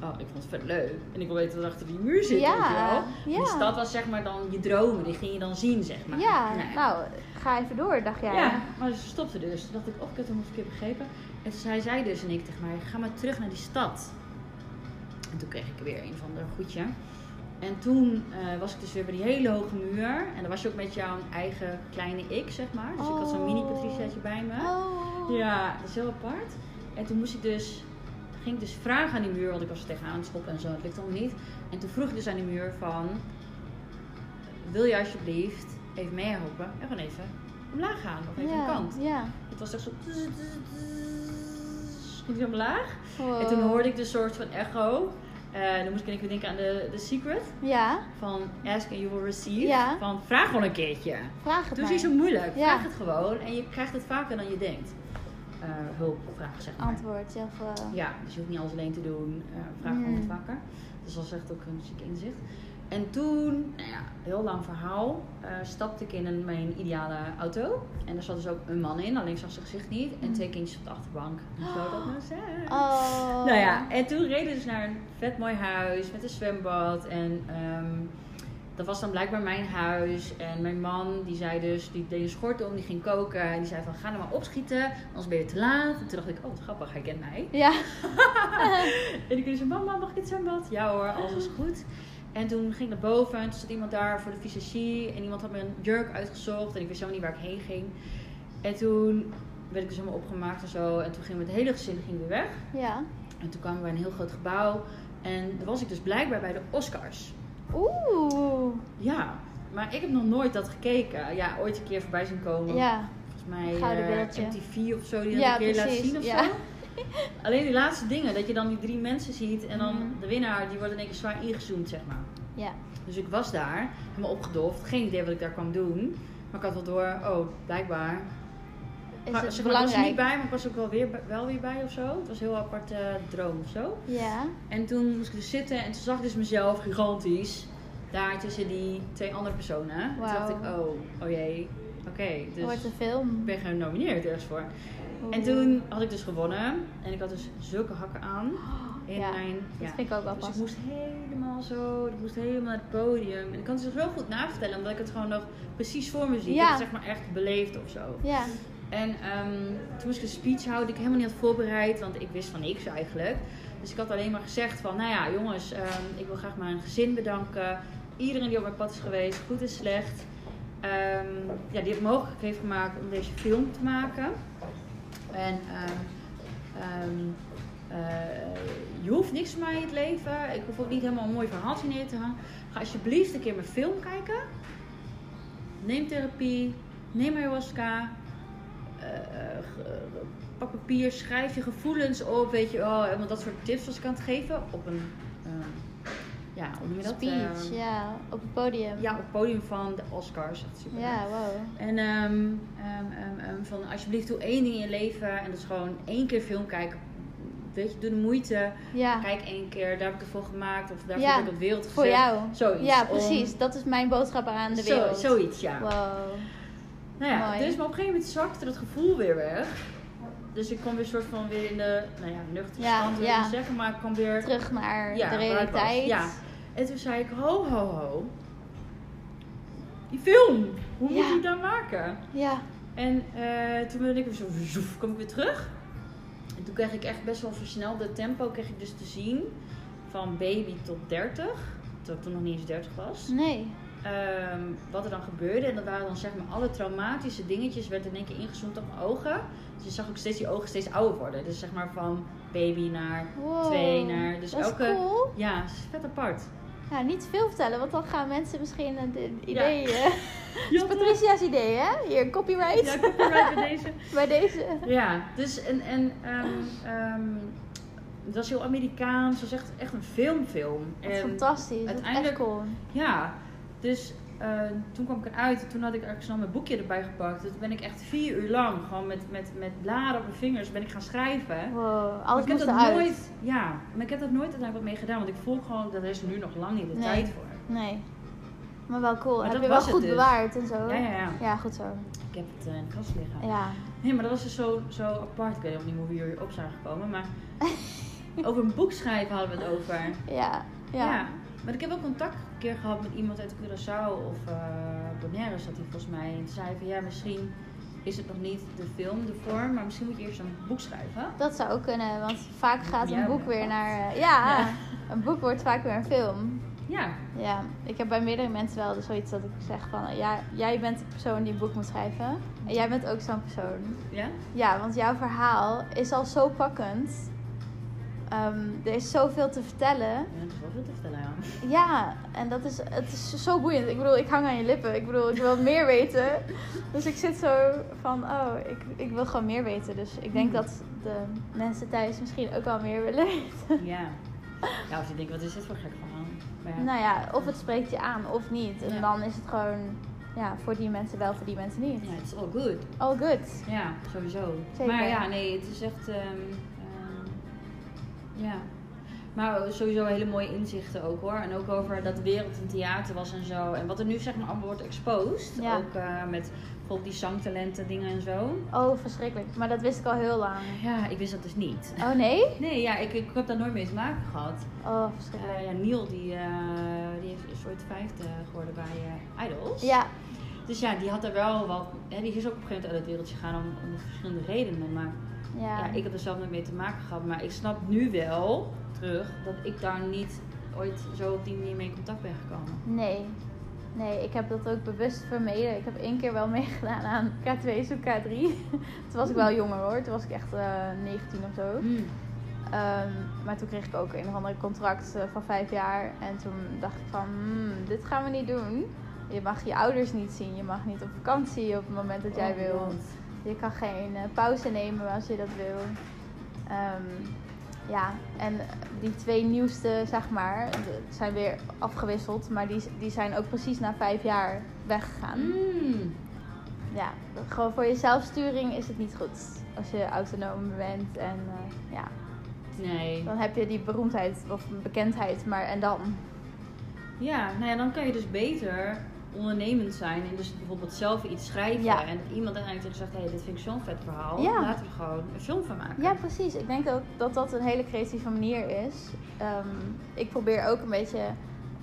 oh, ik vond het vet leuk. En ik wil weten wat er achter die muur zit, weet je Ja. wel. Ja. Die stad was zeg maar dan je dromen, die ging je dan zien, zeg maar. Ja, Nou ja. nou, ga even door, dacht jij. Ja, maar ze stopte dus. Toen dacht ik, oh, ik heb het helemaal verkeerd begrepen. En toen zei zij dus en ik tegen mij, ga maar terug naar die stad. En toen kreeg ik weer een van de goedje. En toen eh, was ik dus weer bij die hele hoge muur. En dan was je ook met jouw eigen kleine ik, zeg maar. Dus ik had zo'n Oh. mini Patriciaatje bij me. Oh. Ja, dat is heel apart. En toen moest ik dus, ging ik dus vragen aan die muur, want ik was er tegenaan aan het schoppen en zo, het lukt allemaal niet. En toen vroeg ik dus aan die muur van, wil je alsjeblieft even meehelpen en gewoon even omlaag gaan of even de kant. Ja. Het was echt zo, ging die omlaag. Wow. En toen hoorde ik de soort van echo. Eh, dan moest ik even denken aan de, de secret Ja, van ask and you will receive. Ja. Van vraag gewoon een keertje. vraag het Doe maar. niet zo moeilijk. Ja. Vraag het gewoon en je krijgt het vaker dan je denkt. Eh, hulp vragen zeg maar. Antwoord, zelf. Ja, dus je hoeft niet alles alleen te doen. Eh, vraag gewoon Mm. wat vaker. Dus dat is echt ook een ziek inzicht. En toen, nou ja, heel lang verhaal, eh, stapte ik in een, mijn ideale auto. En daar zat dus ook een man in, alleen ik zag zijn gezicht niet. En Mm. twee kindjes op de achterbank. Hoe zou dat nou zijn? Oh. Nou ja, en toen reden we dus naar een vet mooi huis met een zwembad. En ehm, dat was dan blijkbaar mijn huis. En mijn man, die zei dus, die deed een schort om, die ging koken. En die zei van, ga nou maar opschieten, anders ben je te laat. En toen dacht ik, oh wat grappig, hij kent mij. Ja. En ik zei, mama, mag ik het zwembad? Ja hoor, alles is goed. En toen ging ik naar boven en toen zat iemand daar voor de visagie. En iemand had me een jurk uitgezocht en ik wist helemaal niet waar ik heen ging. En toen werd ik dus helemaal opgemaakt en zo. En toen gingen we het hele gezin ging weer weg. Ja. En toen kwamen we bij een heel groot gebouw. En daar was ik dus blijkbaar bij de Oscars. Oeh. Ja, maar ik heb nog nooit dat gekeken. Ja, ooit een keer voorbij zien komen. Ja. Volgens mij Gouden eh. MTV of zo, die dat Ja, een keer laat precies, zien of ja. zo. Alleen die laatste dingen, dat je dan die drie mensen ziet en dan Mhm. de winnaar, die wordt in één keer zwaar ingezoomd, zeg maar. Ja. Dus ik was daar, helemaal opgedoft, geen idee wat ik daar kwam doen. Maar ik had wel door, oh, blijkbaar. Is Maar, het zeg maar, ik was er belangrijk? niet bij, maar ik was ook wel weer, wel weer bij of zo. Het was een heel apart eh, droom of zo. Ja. En toen moest ik dus zitten en toen zag ik dus mezelf gigantisch daar tussen die twee andere personen. En toen dacht ik, oh, oh jee, oké. dus Wordt een film. ik ben genomineerd ergens voor. En toen had ik dus gewonnen. En ik had dus zulke hakken aan. In Ja, mijn, Dat ja. vind ik ook wel Dus ik moest helemaal zo, ik moest helemaal naar het podium. En ik kan het zich wel goed navertellen, omdat ik het gewoon nog precies voor me zie. Ik Ja. het zeg maar echt beleefd of zo. Ja, En ehm, toen moest ik een speech houden die ik helemaal niet had voorbereid, want ik wist van niks eigenlijk. Dus ik had alleen maar gezegd van, nou ja jongens, ehm, ik wil graag mijn gezin bedanken. Iedereen die op mijn pad is geweest, goed en slecht. Ehm, ja, die het mogelijk heeft gemaakt om deze film te maken. En eh, je hoeft niks van mij in het leven. Ik hoef ook niet helemaal een mooi verhaaltje neer te hangen. Ga alsjeblieft een keer mijn film kijken. Neem therapie. Neem ayahuasca. Eh, eh, ge- pak papier, schrijf je gevoelens op, weet je wel. Want dat soort tips was ik aan het geven op een, eh, ja, dat? speech, Eh, ja, op het podium. ja, op het podium van de Oscars. Echt super. Ja, wow. En ehm, ehm, ehm, van alsjeblieft doe één ding in je leven en dat is gewoon één keer film kijken. Weet je, doe de moeite. Ja, Kijk één keer, daar heb ik het voor gemaakt of daarvoor Ja, heb ik op de wereld gezet. voor jou. Zoiets. Ja, om- precies. Dat is mijn boodschap aan de Zo- wereld. zoiets, ja. Wow. Nou ja, Mooi. dus maar op een gegeven moment zakte dat gevoel weer weg. Dus ik kwam weer soort van weer in de, nou ja, nuchtere Ja, stand, wil ja. ik niet zeggen, maar ik kwam weer... Terug naar Ja, de realiteit. Ja. En toen zei ik, ho, ho, ho. Die film, hoe moet je dan maken? Ja. En eh, toen ben ik weer zo, zoef, kwam ik weer terug. En toen kreeg ik echt best wel versnelde tempo, kreeg ik dus te zien. Van baby tot 30. Terwijl ik toen nog niet eens 30 was. Nee. Ehm, wat er dan gebeurde. En dat waren dan zeg maar alle traumatische dingetjes. Werd in één keer ingezoomd op mijn ogen. Dus je zag ook steeds die ogen steeds ouder worden. Dus zeg maar van baby naar Wow. twee naar... Dus dat is elke... cool. Ja, het is vet apart. Ja, niet te veel vertellen, want dan gaan mensen misschien een Ja. idee... eh, Ja, Dat is Patricia's idee, hè? Hier, copyright. Ja, copyright bij deze. Bij deze. Ja, dus en, en ehm, ehm, dat is heel Amerikaans. Dat is echt, echt een filmfilm. Dat is En fantastisch. Dat is echt uiteindelijk- cool. ja, dus eh, toen kwam ik eruit en toen had ik ergens snel mijn boekje erbij gepakt. Dus toen ben ik echt vier uur lang gewoon met, met, met bladen op mijn vingers ben ik gaan schrijven. Wow, Maar alles ik heb moest dat eruit. nooit, ja, maar ik heb dat nooit uiteindelijk wat mee gedaan. Want ik voel gewoon, dat er is nu nog lang niet de Nee. tijd voor. Nee. Maar wel cool. Maar Heb dat je wel goed dus. bewaard en zo. Ja, ja, ja. Ja, goed zo. Ik heb het eh, in de kast liggen. Ja. Nee, maar dat was dus zo, zo apart. Ik weet ook niet hoe we hier op zijn gekomen. Maar over een boek schrijven hadden we het over. Ja. Ja. Maar ik heb ook contact een keer gehad met iemand uit Curaçao of eh Bonaire zat hij volgens mij. En zei van ja, misschien is het nog niet de film, de vorm, maar misschien moet je eerst een boek schrijven. Dat zou ook kunnen, want vaak gaat een Ja, boek weer naar... eh, ja, Ja. een boek wordt vaak weer een film. Ja, Ja, ik heb bij meerdere mensen wel zoiets dat ik zeg van... Ja, jij bent de persoon die een boek moet schrijven. En jij bent ook zo'n persoon. ja? Ja, want jouw verhaal is al zo pakkend. Ehm, er is zoveel te vertellen. Ja, dat is wel veel te vertellen, ja. Ja, en dat is, het is zo boeiend. Ik bedoel, ik hang aan je lippen. Ik bedoel, ik wil meer weten. Dus ik zit zo van, oh, ik, ik wil gewoon meer weten. Dus ik denk Hmm. dat de mensen thuis misschien ook wel meer willen weten. Ja. Ja, of je denkt, wat is dit voor gek verhaal? Ja. Nou ja, of het spreekt je aan of niet. En Ja. dan is het gewoon, ja, voor die mensen wel, voor die mensen niet. Ja, het is all good. All good. Ja, sowieso. Zeker. Maar ja, nee, het is echt. ehm, ja. Maar sowieso hele mooie inzichten ook hoor. En ook over dat de wereld een theater was en zo. En wat er nu zeg maar allemaal wordt exposed. Ja. Ook eh, met bijvoorbeeld die zangtalenten dingen en zo. Oh, verschrikkelijk. Maar dat wist ik al heel lang. Ja, ik wist dat dus niet. Oh nee? Nee, ja, ik, ik heb daar nooit mee te maken gehad. Oh, verschrikkelijk. Eh, ja, Neil die, eh, die heeft, is ooit vijfde geworden bij eh, Idols. Ja, Dus ja, die had er wel wat... Hè, die is ook op een gegeven moment uit het wereldje gegaan om, om verschillende redenen. Maar ja. Ja, ik heb er zelf nooit mee te maken gehad, maar ik snap nu wel terug dat ik daar niet ooit zo op die manier mee in contact ben gekomen. Nee. Nee, ik heb dat ook bewust vermeden. Ik heb één keer wel meegedaan aan K2 zoek K3. toen was ik wel jonger hoor. Toen was ik echt eh 19 of zo. Ehm, maar toen kreeg ik ook een of ander contract eh, van vijf jaar. En toen dacht ik van, hmm, dit gaan we niet doen. Je mag je ouders niet zien. Je mag niet op vakantie op het moment dat jij Oh, wil. Je kan geen eh, pauze nemen als je dat wil. Ehm, ja, en die twee nieuwste, zeg maar, zijn weer afgewisseld. Maar die, die zijn ook precies na vijf jaar weggegaan. Mm. Ja, gewoon voor je zelfsturing is het niet goed. Als je autonoom bent en eh, ja, Nee. dan heb je die beroemdheid of bekendheid, maar en dan? Ja, nou ja, dan kan je dus beter ondernemend zijn en dus bijvoorbeeld zelf iets schrijven Ja. en dat iemand uiteindelijk tegen zegt, hé, hey, dit vind ik zo'n vet verhaal, Ja. laten we er gewoon een film van maken. Ja, precies. Ik denk ook dat dat een hele creatieve manier is. Ehm, ik probeer ook een beetje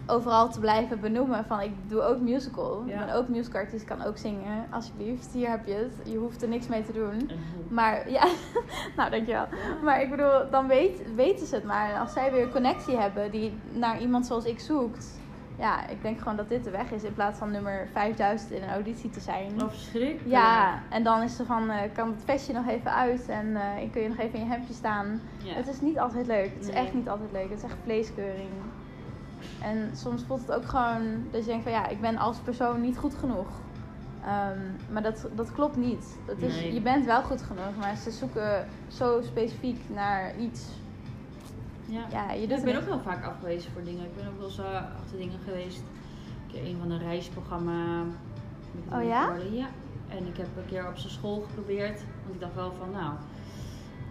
overal te blijven benoemen van ik doe ook musical. Ja. Ik ben ook musicalartiest, kan ook zingen. Alsjeblieft, hier heb je het. Je hoeft er niks mee te doen. Maar ja, nou dankjewel. Maar ik bedoel, dan weet, weten ze het maar. En als zij weer een connectie hebben die naar iemand zoals ik zoekt. Ja, ik denk gewoon dat dit de weg is in plaats van nummer 5000 in een auditie te zijn. Oh, verschrikkelijk. Ja, en dan is er van, eh, kan het vestje nog even uit en eh, kun je nog even in je hemdje staan. Ja. Het is niet altijd leuk. Het is Nee. echt niet altijd leuk. Het is echt vleeskeuring. En soms voelt het ook gewoon dat je denkt van ja, ik ben als persoon niet goed genoeg. Ehm, maar dat, dat klopt niet. Het is, Nee. Je bent wel goed genoeg, maar ze zoeken zo specifiek naar iets. Ja. Ja, je doet ik ben ook wel vaak afgewezen voor dingen. Ik ben ook wel eens eh, achter dingen geweest. Een keer een van een reisprogramma. Oh ja? worden, Ja. En ik heb een keer op zijn school geprobeerd. Want ik dacht wel van, nou...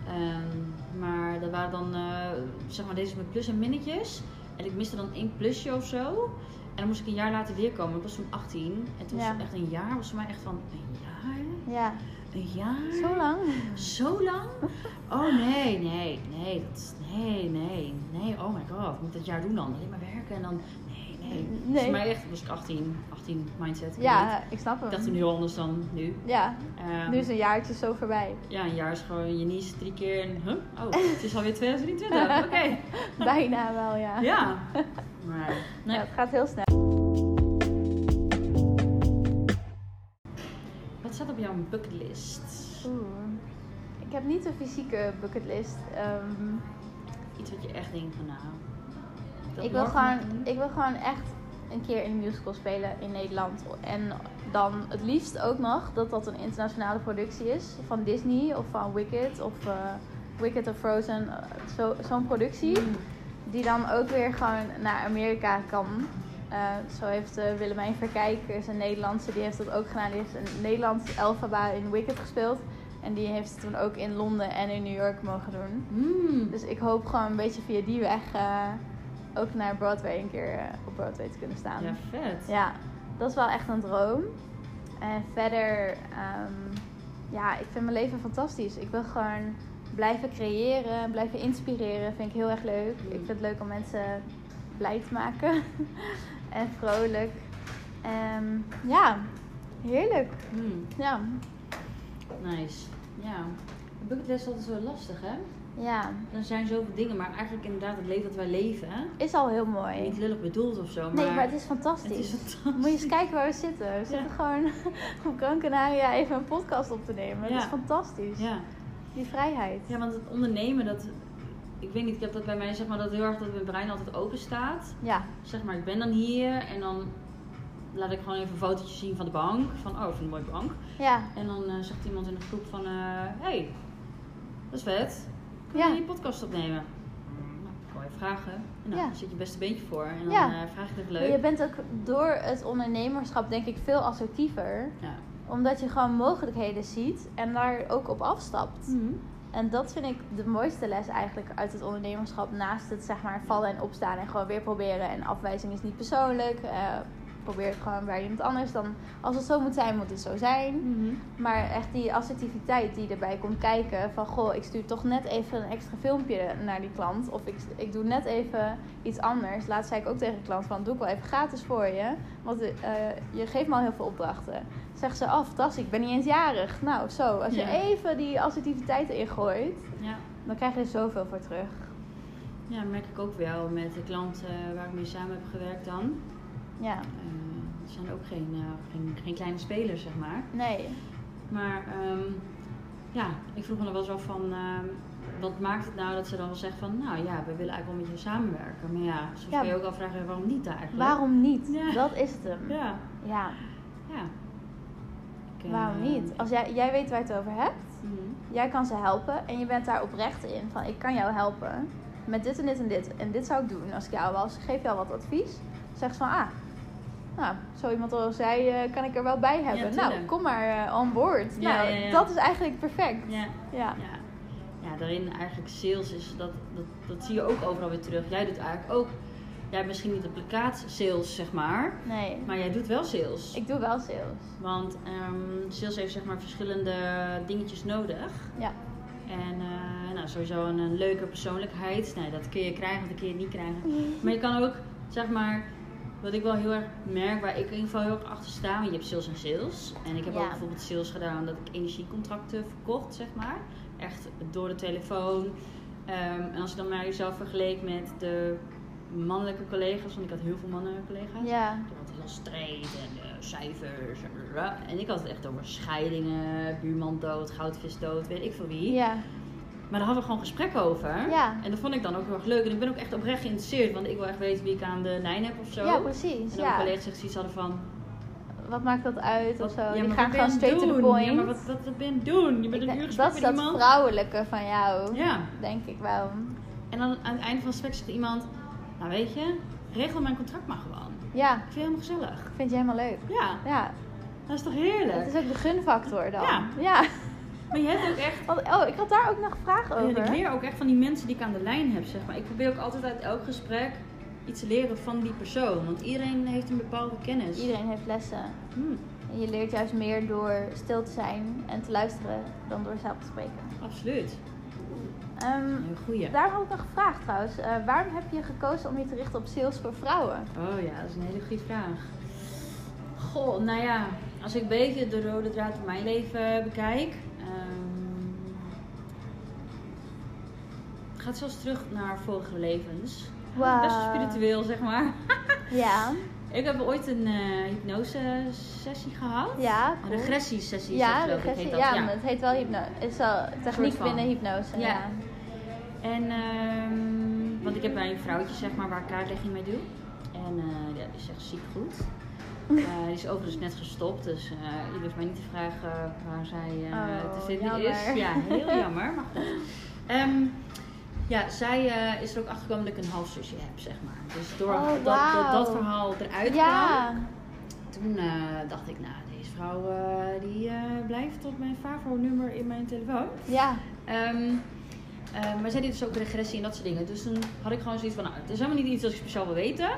ehm, maar dat waren dan, eh, zeg maar, deze met plus en minnetjes. En ik miste dan één plusje of zo. En dan moest ik een jaar later weer komen. Ik was toen 18. En toen Ja. was het echt een jaar. was voor mij echt van, een jaar? Ja, Een jaar? zo lang. Zo lang? Oh nee, nee, nee, dat is, nee, nee, nee, oh my god, ik moet dat jaar doen dan? Alleen maar werken en dan, nee, nee. Nee. Dus voor mij echt, was ik 18, 18 mindset. ik weet niet. Ja, ik snap Ik dacht toen heel anders dan nu. Ja, Ehm, nu is een jaartje zo voorbij. Ja, een jaar is gewoon je nies drie keer en, huh? Oh, het is alweer 2023, oké. Bijna wel, ja. Ja, maar, nee. Ja, het gaat heel snel. Bucketlist? Oeh. Ik heb niet een fysieke bucketlist. Ehm, Iets wat je echt denkt van, nou... dat ik, wil gewoon, ik wil gewoon echt een keer in een musical spelen in Nederland. En dan het liefst ook nog dat dat een internationale productie is. Van Disney of van Wicked of eh, Wicked of Frozen. eh, zo- Zo'n productie. Mm. Die dan ook weer gewoon naar Amerika kan. Eh, zo heeft eh, Willemijn Verkijk, is een Nederlandse, die heeft dat ook gedaan. Die heeft een Nederlands Elphaba in Wicked gespeeld. En die heeft het toen ook in Londen en in New York mogen doen. Mm. Dus ik hoop gewoon een beetje via die weg eh, ook naar Broadway een keer op Broadway te kunnen staan. Ja, vet. Ja, dat is wel echt een droom. En verder, ehm, ja, ik vind mijn leven fantastisch. Ik wil gewoon blijven creëren, blijven inspireren. Vind ik heel erg leuk. Mm. Ik vind het leuk om mensen blij te maken. en vrolijk. En ja, heerlijk. Mm. Ja, Nice. Ja. De bucketlist is altijd zo lastig, hè? ja. Er zijn zoveel dingen, maar eigenlijk inderdaad het leven dat wij leven, hè? Is al heel mooi. Niet lullig bedoeld of zo, maar... Nee, maar het is fantastisch. het is fantastisch. Moet je eens kijken waar we zitten. We zitten gewoon op Gran Canaria even een podcast op te nemen. Ja. Dat is fantastisch. Ja. Die vrijheid. ja, want het ondernemen, dat... Ik weet niet, ik heb dat bij mij, zeg maar, dat heel erg dat mijn brein altijd open staat. Ja, Zeg maar, ik ben dan hier en dan laat ik gewoon even een fotootje zien van de bank. Van, oh, ik het een mooie bank. ja, En dan eh, zegt iemand in de groep van, eh hey, dat is vet. Kun Ja. je je podcast opnemen? Nou, ik vragen. En Ja. zit je beste beentje voor. En dan Ja. eh, vraag je het leuk. je bent ook door het ondernemerschap denk ik veel assertiever. Ja. Omdat je gewoon mogelijkheden ziet en daar ook op afstapt. Mhm. En dat vind ik de mooiste les eigenlijk uit het ondernemerschap. Naast het zeg maar vallen en opstaan en gewoon weer proberen. En afwijzing is niet persoonlijk. Eh, probeer het gewoon bij iemand anders. Dan, als het zo moet zijn, moet het zo zijn. Mhm. Maar echt die assertiviteit die erbij komt kijken. Van goh, ik stuur toch net even een extra filmpje naar die klant. Of ik, ik doe net even iets anders. Laatst zei ik ook tegen de klant van doe ik wel even gratis voor je. Want eh, je geeft me al heel veel opdrachten. Zegt ze, oh fantastisch, ik ben niet eens jarig. Nou zo, als je Ja. even die assertiviteit erin gooit. Ja. Dan krijg je er zoveel voor terug. ja, merk ik ook wel met de klanten waar ik mee samen heb gewerkt dan. Ja, Eh, het zijn ook geen, eh, geen, geen kleine spelers, zeg maar. nee. Maar ehm, ja, ik vroeg me dan wel zo van, ehm, wat maakt het nou dat ze dan wel zeggen van, nou ja, we willen eigenlijk wel met je samenwerken. Maar ja, soms Ja. kun je ook al vragen, waarom niet eigenlijk? Waarom niet? Ja. Dat is het hem. Ja, Ja, ja. Ik, eh, waarom niet? Als jij, jij weet waar je het over hebt. mhm. Jij kan ze helpen en je bent daar oprecht in. Van ik kan jou helpen met dit en dit en dit. En dit zou ik doen als ik jou was. Geef jou wat advies. Zeg ze van ah, nou, zo iemand als jij eh, kan ik er wel bij hebben. nou, kom maar eh, on board. Ja, nou, ja, dat is eigenlijk perfect. Ja, Ja. ja. Ja, daarin eigenlijk sales is, dat, dat, dat zie je ook overal weer terug. Jij doet eigenlijk ook jij misschien niet de plakaatsales, zeg maar. Nee. Maar jij doet wel sales. Ik doe wel sales. Want ehm, sales heeft zeg maar verschillende dingetjes nodig. Ja. En eh, nou, sowieso een, een leuke persoonlijkheid. Nee, dat kun je krijgen of dat kun je niet krijgen. Maar je kan ook, zeg maar, wat ik wel heel erg merk, waar ik in ieder geval heel erg achter sta. Want je hebt sales en sales. En ik heb Ja. ook bijvoorbeeld sales gedaan dat ik energiecontracten verkocht, zeg maar. Echt door de telefoon. Ehm, en als je dan maar jezelf vergeleek met de mannelijke collega's, want ik had heel veel mannelijke collega's. Ja. Die hadden heel streed en cijfers. En, en ik had het echt over scheidingen, buurman dood, goudvis dood, weet ik veel wie. Ja. Maar daar hadden we gewoon gesprek over. Ja. En dat vond ik dan ook heel erg leuk. En ik ben ook echt oprecht geïnteresseerd, want ik wil echt weten wie ik aan de lijn heb of zo. Ja, precies. en dan Ja. collega's echt zoiets hadden van... Wat maakt dat uit Wat, of zo? ja, Die gaan gewoon je straight to the doen? point. Ja, maar wat, wat, wat ben je doen? Je bent Ik een uur dat gesprek is met dat iemand. vrouwelijke van jou. Ja. Denk ik wel. En dan aan het einde van het gesprek zegt iemand... Nou weet je, regel mijn contract maar gewoon. Ja. Ik vind het helemaal gezellig. Ik vind je helemaal leuk. Ja, Ja. dat is toch heerlijk? Het is ook de gunfactor dan. Ja. ja. Maar je hebt ook echt... Oh, ik had daar ook nog Ja, over. ik leer ook echt van die mensen die ik aan de lijn heb, zeg maar. Ik probeer ook altijd uit elk gesprek iets te leren van die persoon. Want iedereen heeft een bepaalde kennis. Iedereen heeft lessen. Hmm, En je leert juist meer door stil te zijn en te luisteren dan door zelf te spreken. absoluut. Een goeie. daar had ik nog gevraagd trouwens. Eh, waarom heb je gekozen om je te richten op sales voor vrouwen? Oh ja, dat is een hele goede vraag. Goh, nou ja, als ik een beetje de rode draad van mijn leven bekijk. Ehm, het gaat zelfs terug naar vorige levens. Wauw. Best spiritueel, zeg maar. Ja. Ik heb ooit een eh hypnose sessie gehad. Ja, Een cool. regressiesessie. Ja, ik, heet dat. Ja, ja. maar het heet wel hypnose. Het is wel techniek binnen hypnose. Ja. Ja. En, ehm, want ik heb bij een vrouwtje, zeg maar, waar ik kaartlegging mee doe. En ja, die is echt ziek goed. Eh, die is overigens net gestopt, dus eh je hoeft mij niet te vragen waar zij eh, Oh, te vinden jammer. is. Ja, heel jammer, maar goed. Ehm, ja, zij eh, is er ook achter gekomen dat ik een halfzusje heb, zeg maar. Dus door Oh, dat, dat, verhaal eruit Ja. kwam, toen eh, dacht ik, nou, deze vrouw eh, die eh, blijft op mijn Favo-nummer in mijn telefoon. Ja. Ehm, eh, maar zij deed dus ook regressie en dat soort dingen. Dus toen had ik gewoon zoiets van, nou, het is helemaal niet iets dat ik speciaal wil weten.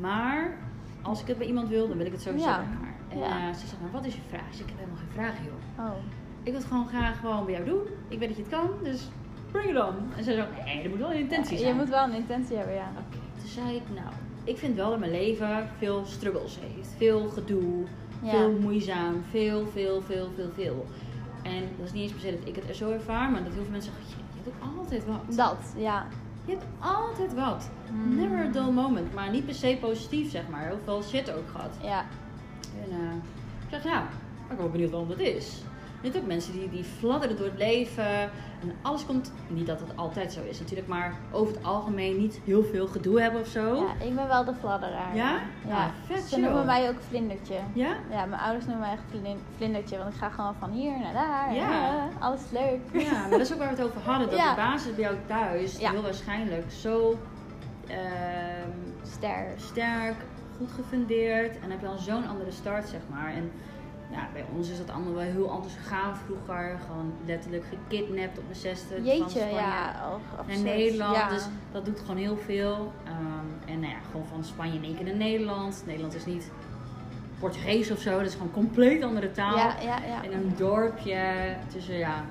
Maar als ik het bij iemand wil, dan wil ik het sowieso Ja. bij haar. En Ja. eh, ze zegt, nou, wat is je vraag? Ik zeg, ik heb helemaal geen vraag, joh. Oh. Ik wil het gewoon graag gewoon bij jou doen. Ik weet dat je het kan, dus bring it on. En zij zo, nee, er moet wel een intentie zijn. Je moet wel een intentie hebben, ja. Oké, toen zei ik, nou, ik vind wel dat mijn leven veel struggles heeft. Veel gedoe, Ja. veel moeizaam, veel, veel, veel, veel, veel. En dat is niet eens per se dat ik het er zo ervaar, maar dat heel veel mensen zeggen, je, je hebt ook altijd wat. Dat, ja. Je hebt altijd wat. Hmm. Never a dull moment, maar niet per se positief, zeg maar. Heel veel shit ook gehad. Ja. En eh, ik zeg, ja, ik ben wel benieuwd waarom dat is. Je hebt ook mensen die, die fladderen door het leven. En alles komt, niet dat het altijd zo is natuurlijk, maar over het algemeen niet heel veel gedoe hebben of zo. ja, ik ben wel de fladderaar. Ja? Ja. Ah, vet Ze noemen mij ook vlindertje. Ja? Ja, mijn ouders noemen mij echt vlin- vlindertje, want ik ga gewoon van hier naar daar. Ja. Eh, alles leuk. Ja, maar dat is ook waar we het over hadden. Dat Ja. de basis bij jou thuis Ja. heel waarschijnlijk zo ehm, Ster. sterk, goed gefundeerd. En heb je al zo'n andere start, zeg maar. En ja, bij ons is dat allemaal wel heel anders gegaan vroeger. Gewoon letterlijk gekidnapt op mijn zesde. van Jeetje, Spanje ja. Oh, Naar. Nederland. Ja. Dus dat doet gewoon heel veel. Ehm, en nou ja, gewoon van Spanje in één keer naar Nederland. Nederland is niet Portugees of zo. Dat is gewoon een compleet andere taal. ja, ja, ja. In een dorpje tussen ja,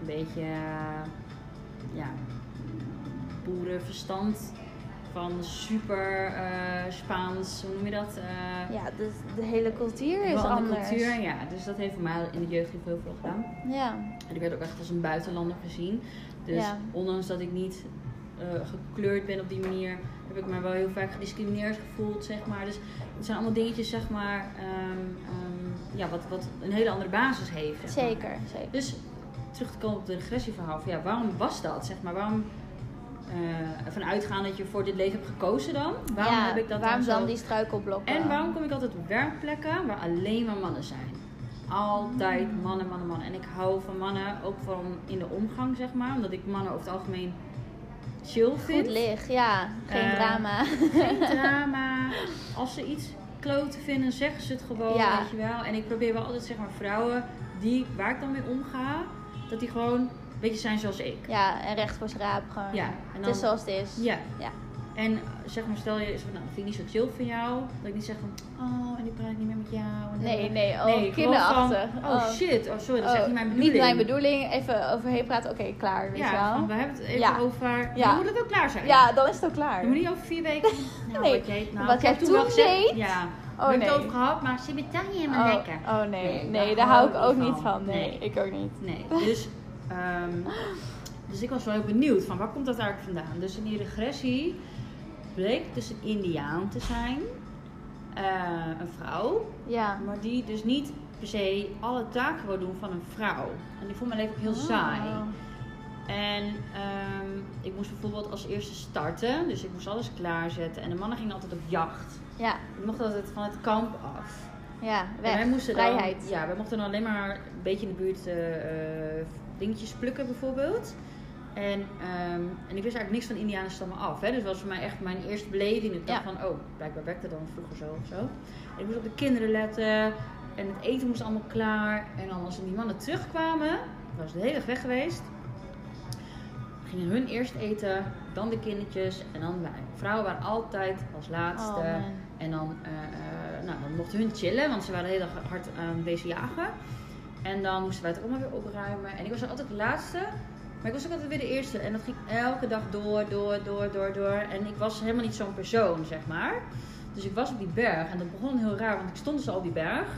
een beetje eh, ja, boerenverstand van super eh, Spaans, hoe noem je dat? Eh, Ja, dus de hele cultuur is anders. cultuur, ja. Dus dat heeft voor mij in de jeugd heel veel gedaan. Ja. En ik werd ook echt als een buitenlander gezien. Dus Ja. ondanks dat ik niet eh, gekleurd ben op die manier, heb ik me wel heel vaak gediscrimineerd gevoeld, zeg maar. Dus het zijn allemaal dingetjes, zeg maar, ehm, ehm, ja, wat, wat een hele andere basis heeft. zeg maar. Zeker, zeker. Dus terug te komen op het regressieverhaal. Van, ja, waarom was dat? Zeg maar, waarom uitgaan dat je voor dit leven hebt gekozen dan? Waarom ja, heb ik dat waarom dan die struikelblokken? En waarom kom ik altijd op werkplekken waar alleen maar mannen zijn? Altijd mannen, mannen, mannen. En ik hou van mannen ook van in de omgang, zeg maar. Omdat ik mannen over het algemeen chill vind. Goed licht, ja. Geen Eh, drama. Geen drama. Als ze iets kloten vinden, zeggen ze het gewoon, Ja. weet je wel. En ik probeer wel altijd, zeg maar, vrouwen die, waar ik dan mee omga, dat die gewoon beetje zijn zoals ik. Ja, en recht voor zijn raap gewoon. Ja, en Het dan- is zoals het is. Ja. Ja. En eh, zeg maar, stel je, van, nou, vind ik niet zo chill van jou. Dat ik niet zeg van, oh, en die praat niet meer met jou. En Nee, nee, oh, kinderachtig. van, oh, shit, oh sorry, dat is echt Oh, niet mijn bedoeling. Niet mijn bedoeling. Even overheen praten. Oké, klaar. Weet je Ja, wel? van, we hebben het even Ja. over, Ja. dan moet het ook klaar zijn. Ja, dan is het ook klaar. Je moet niet over vier weken. Nou, Nee, wat jij, nou, wat jij heb toen wel deed? Ja, Oh, we hebben nee. het over gehad, maar ze betaal je helemaal oh, lekker. oh nee, Nee, nee, daar daar hou ik ook niet van. Nee, Nee. ik ook niet. Nee, dus, ehm, dus ik was wel heel benieuwd van waar komt dat eigenlijk vandaan. Dus in die regressie bleek dus een indiaan te zijn, eh, een vrouw, Ja. maar die dus niet per se alle taken wil doen van een vrouw. En die vond mijn leven ook heel saai. Oh. En ehm, ik moest bijvoorbeeld als eerste starten, dus ik moest alles klaarzetten. En de mannen gingen altijd op jacht. Ja, Ik mocht altijd van het kamp af. ja, En weg. wij moesten Vrijheid. Dan, ja, wij mochten dan alleen maar een beetje in de buurt eh, dingetjes plukken bijvoorbeeld. En, ehm, en ik wist eigenlijk niks van Indianenstammen af. Hè? Dus dat was voor mij echt mijn eerste beleving. Ik dacht Ja. van, oh, blijkbaar werkte dan vroeger zo of zo. En ik moest op de kinderen letten. En het eten moest allemaal klaar. En dan als die mannen terugkwamen, was de hele dag weg geweest. Gingen hun eerst eten, dan de kindertjes en dan wij. Vrouwen waren altijd als laatste. Oh. En dan, eh, eh, nou, dan mochten hun chillen, want ze waren de hele dag hard aan deze jagen. En dan moesten wij het allemaal weer opruimen. En ik was dan altijd de laatste. Maar ik was ook altijd weer de eerste. En dat ging elke dag door, door, door, door, door. En ik was helemaal niet zo'n persoon, zeg maar. Dus ik was op die berg. En dat begon heel raar, want ik stond dus al op die berg.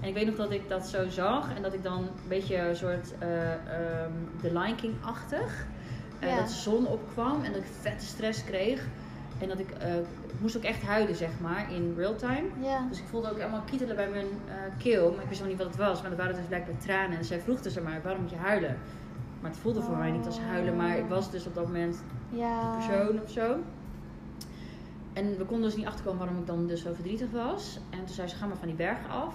En ik weet nog dat ik dat zo zag. En dat ik dan een beetje een soort eh ehm The Lion King-achtig. eh, Ja. Dat de zon opkwam en dat ik vette stress kreeg. En dat ik, eh, ik moest ook echt huilen, zeg maar, in real time. Ja. Dus ik voelde ook allemaal kietelen bij mijn eh, keel. Maar ik wist nog niet wat het was. Maar dat waren dus blijkbaar tranen. En zij vroeg dus maar, waarom moet je huilen? Maar het voelde voor mij niet als huilen. Maar ik was dus op dat moment Ja. persoon of zo. En we konden dus niet achterkomen waarom ik dan dus zo verdrietig was. En toen zei ze, ga maar van die berg af.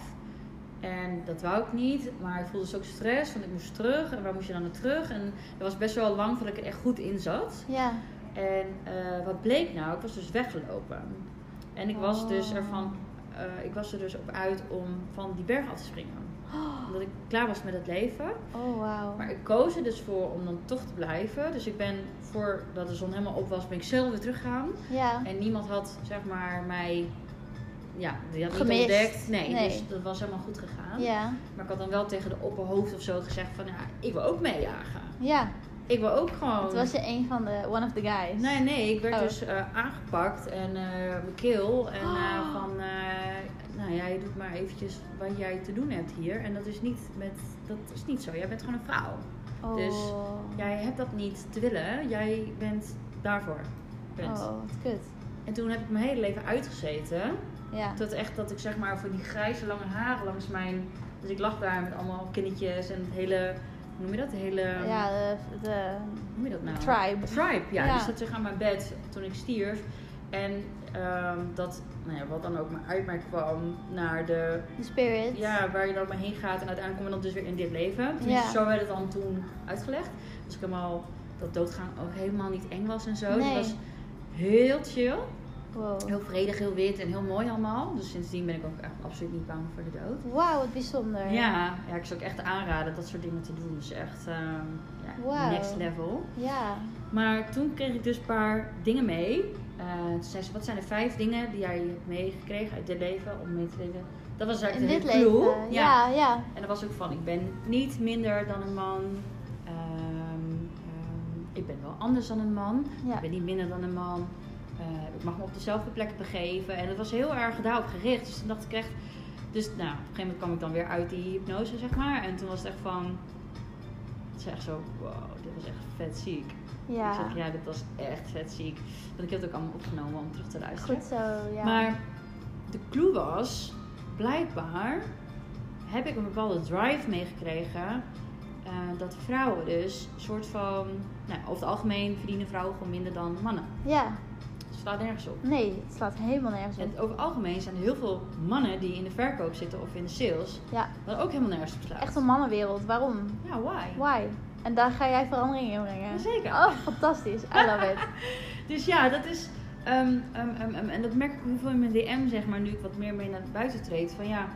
En dat wou ik niet. Maar ik voelde dus ook stress, want ik moest terug. En waar moest je dan naar terug? En dat was best wel lang voordat ik er echt goed in zat. Ja. En eh, wat bleek nou? Ik was dus weggelopen. En ik was dus Oh. ervan, eh, ik was er dus op uit om van die berg af te springen. Omdat ik klaar was met het leven. Oh, wauw. Maar ik koos er dus voor om dan toch te blijven. Dus ik ben voordat de zon helemaal op was, ben ik zelf weer teruggegaan. Ja. En niemand had zeg maar mij, ja, die had niet ontdekt. Nee, Nee. dus dat was helemaal goed gegaan. Ja. Maar ik had dan wel tegen de opperhoofd of zo gezegd van, ja, ik wil ook meejagen. Ja. Ik wil ook gewoon... Het was je een van de, one of the guys. Nee, nee, ik werd Oh. dus eh, aangepakt en eh mijn keel. En eh, Oh. van, nou ja, je doet maar eventjes wat jij te doen hebt hier. En dat is niet, met, dat is niet zo. Jij bent gewoon een vrouw. Oh. Dus Jij hebt dat niet te willen. Jij bent daarvoor. Punt. Oh, wat kut. En toen heb ik mijn hele leven uitgezeten. Ja. Tot echt dat ik zeg maar voor die grijze lange haren langs mijn... Dus ik lag daar met allemaal kindertjes en het hele... Hoe noem je dat? De hele... Ja, de, de Hoe noem je dat nou? tribe. Tribe, ja. Ja. Die zat zich aan mijn bed toen ik stierf. En ehm, dat, nou ja, wat dan ook maar uit mij kwam naar de, De spirit. ja, waar je dan maar heen gaat. En uiteindelijk kom je dan dus weer in dit leven. Ja. zo werd het dan toen uitgelegd. Dus ik helemaal, dat doodgaan ook helemaal niet eng was en zo. Nee. Het was heel chill. Wow. Heel vredig, heel wit en heel mooi allemaal. Dus sindsdien ben ik ook echt absoluut niet bang voor de dood. Wauw, wat bijzonder. Ja, ja, ik zou ook echt aanraden dat soort dingen te doen. Dus echt ehm, ja, next level. Ja. Maar toen kreeg ik dus een paar dingen mee. Toen zei ze, wat zijn de vijf dingen die jij hebt meegekregen uit dit leven om mee te leven? Dat was In eigenlijk dit de hele clue. leven. Ja, ja. En dat was ook van, ik ben niet minder dan een man. Ehm, ehm, ik ben wel anders dan een man. Ja. Ik ben niet minder dan een man. Eh, ik mag me op dezelfde plek begeven. En het was heel erg daarop gericht. Dus toen dacht ik echt... Dus nou, op een gegeven moment kwam ik dan weer uit die hypnose, zeg maar. En toen was het echt van... Het is echt zo, wow, dit was echt vet ziek. Ja. Ik zeg, ja, dit was echt vet ziek. Want ik heb het ook allemaal opgenomen om terug te luisteren. Goed zo, ja. Maar de clue was, blijkbaar heb ik een bepaalde drive meegekregen. eh, dat vrouwen dus een soort van, nou, over het algemeen verdienen vrouwen gewoon minder dan mannen. Ja. Het slaat nergens op. Nee, het slaat helemaal nergens op. En over het algemeen zijn er heel veel mannen die in de verkoop zitten of in de sales, Ja. wat ook helemaal nergens op slaat. Echt een mannenwereld. Waarom? Ja, why? Why? En daar ga jij verandering in brengen. Zeker. Oh, fantastisch. I love it. Dus ja, dat is. ehm, ehm, ehm, en dat merk ik hoeveel in mijn DM, zeg maar, nu ik wat meer mee naar buiten treed. Van ja,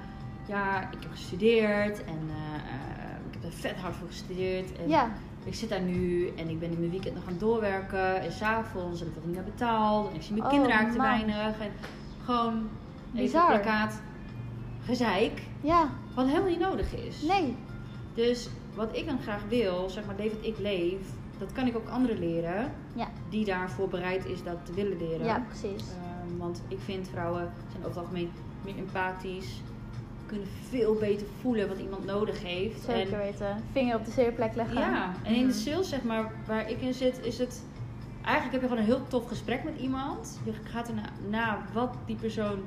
ja ik heb gestudeerd en eh, eh, ik heb er vet hard voor gestudeerd. En Ja. Ik zit daar nu en ik ben in mijn weekend nog aan het doorwerken. En s'avonds en ik word niet meer betaald. En ik zie mijn Oh, kinderen eigenlijk te weinig. En gewoon even Bizar. plakkaat gezeik. Ja, Wat helemaal niet nodig is. nee. Dus wat ik dan graag wil, zeg maar, leven wat ik leef, dat kan ik ook anderen leren. Ja. Die daarvoor bereid is dat te willen leren. Ja, precies. Ehm, want ik vind vrouwen zijn over het algemeen meer empathisch. Kunnen veel beter voelen wat iemand nodig heeft. Zeker En, weten. Vinger op de zeer plek leggen. ja, en in de Mhm. sales, zeg maar, waar ik in zit, is het. Eigenlijk heb je gewoon een heel tof gesprek met iemand. Je gaat erna na wat die persoon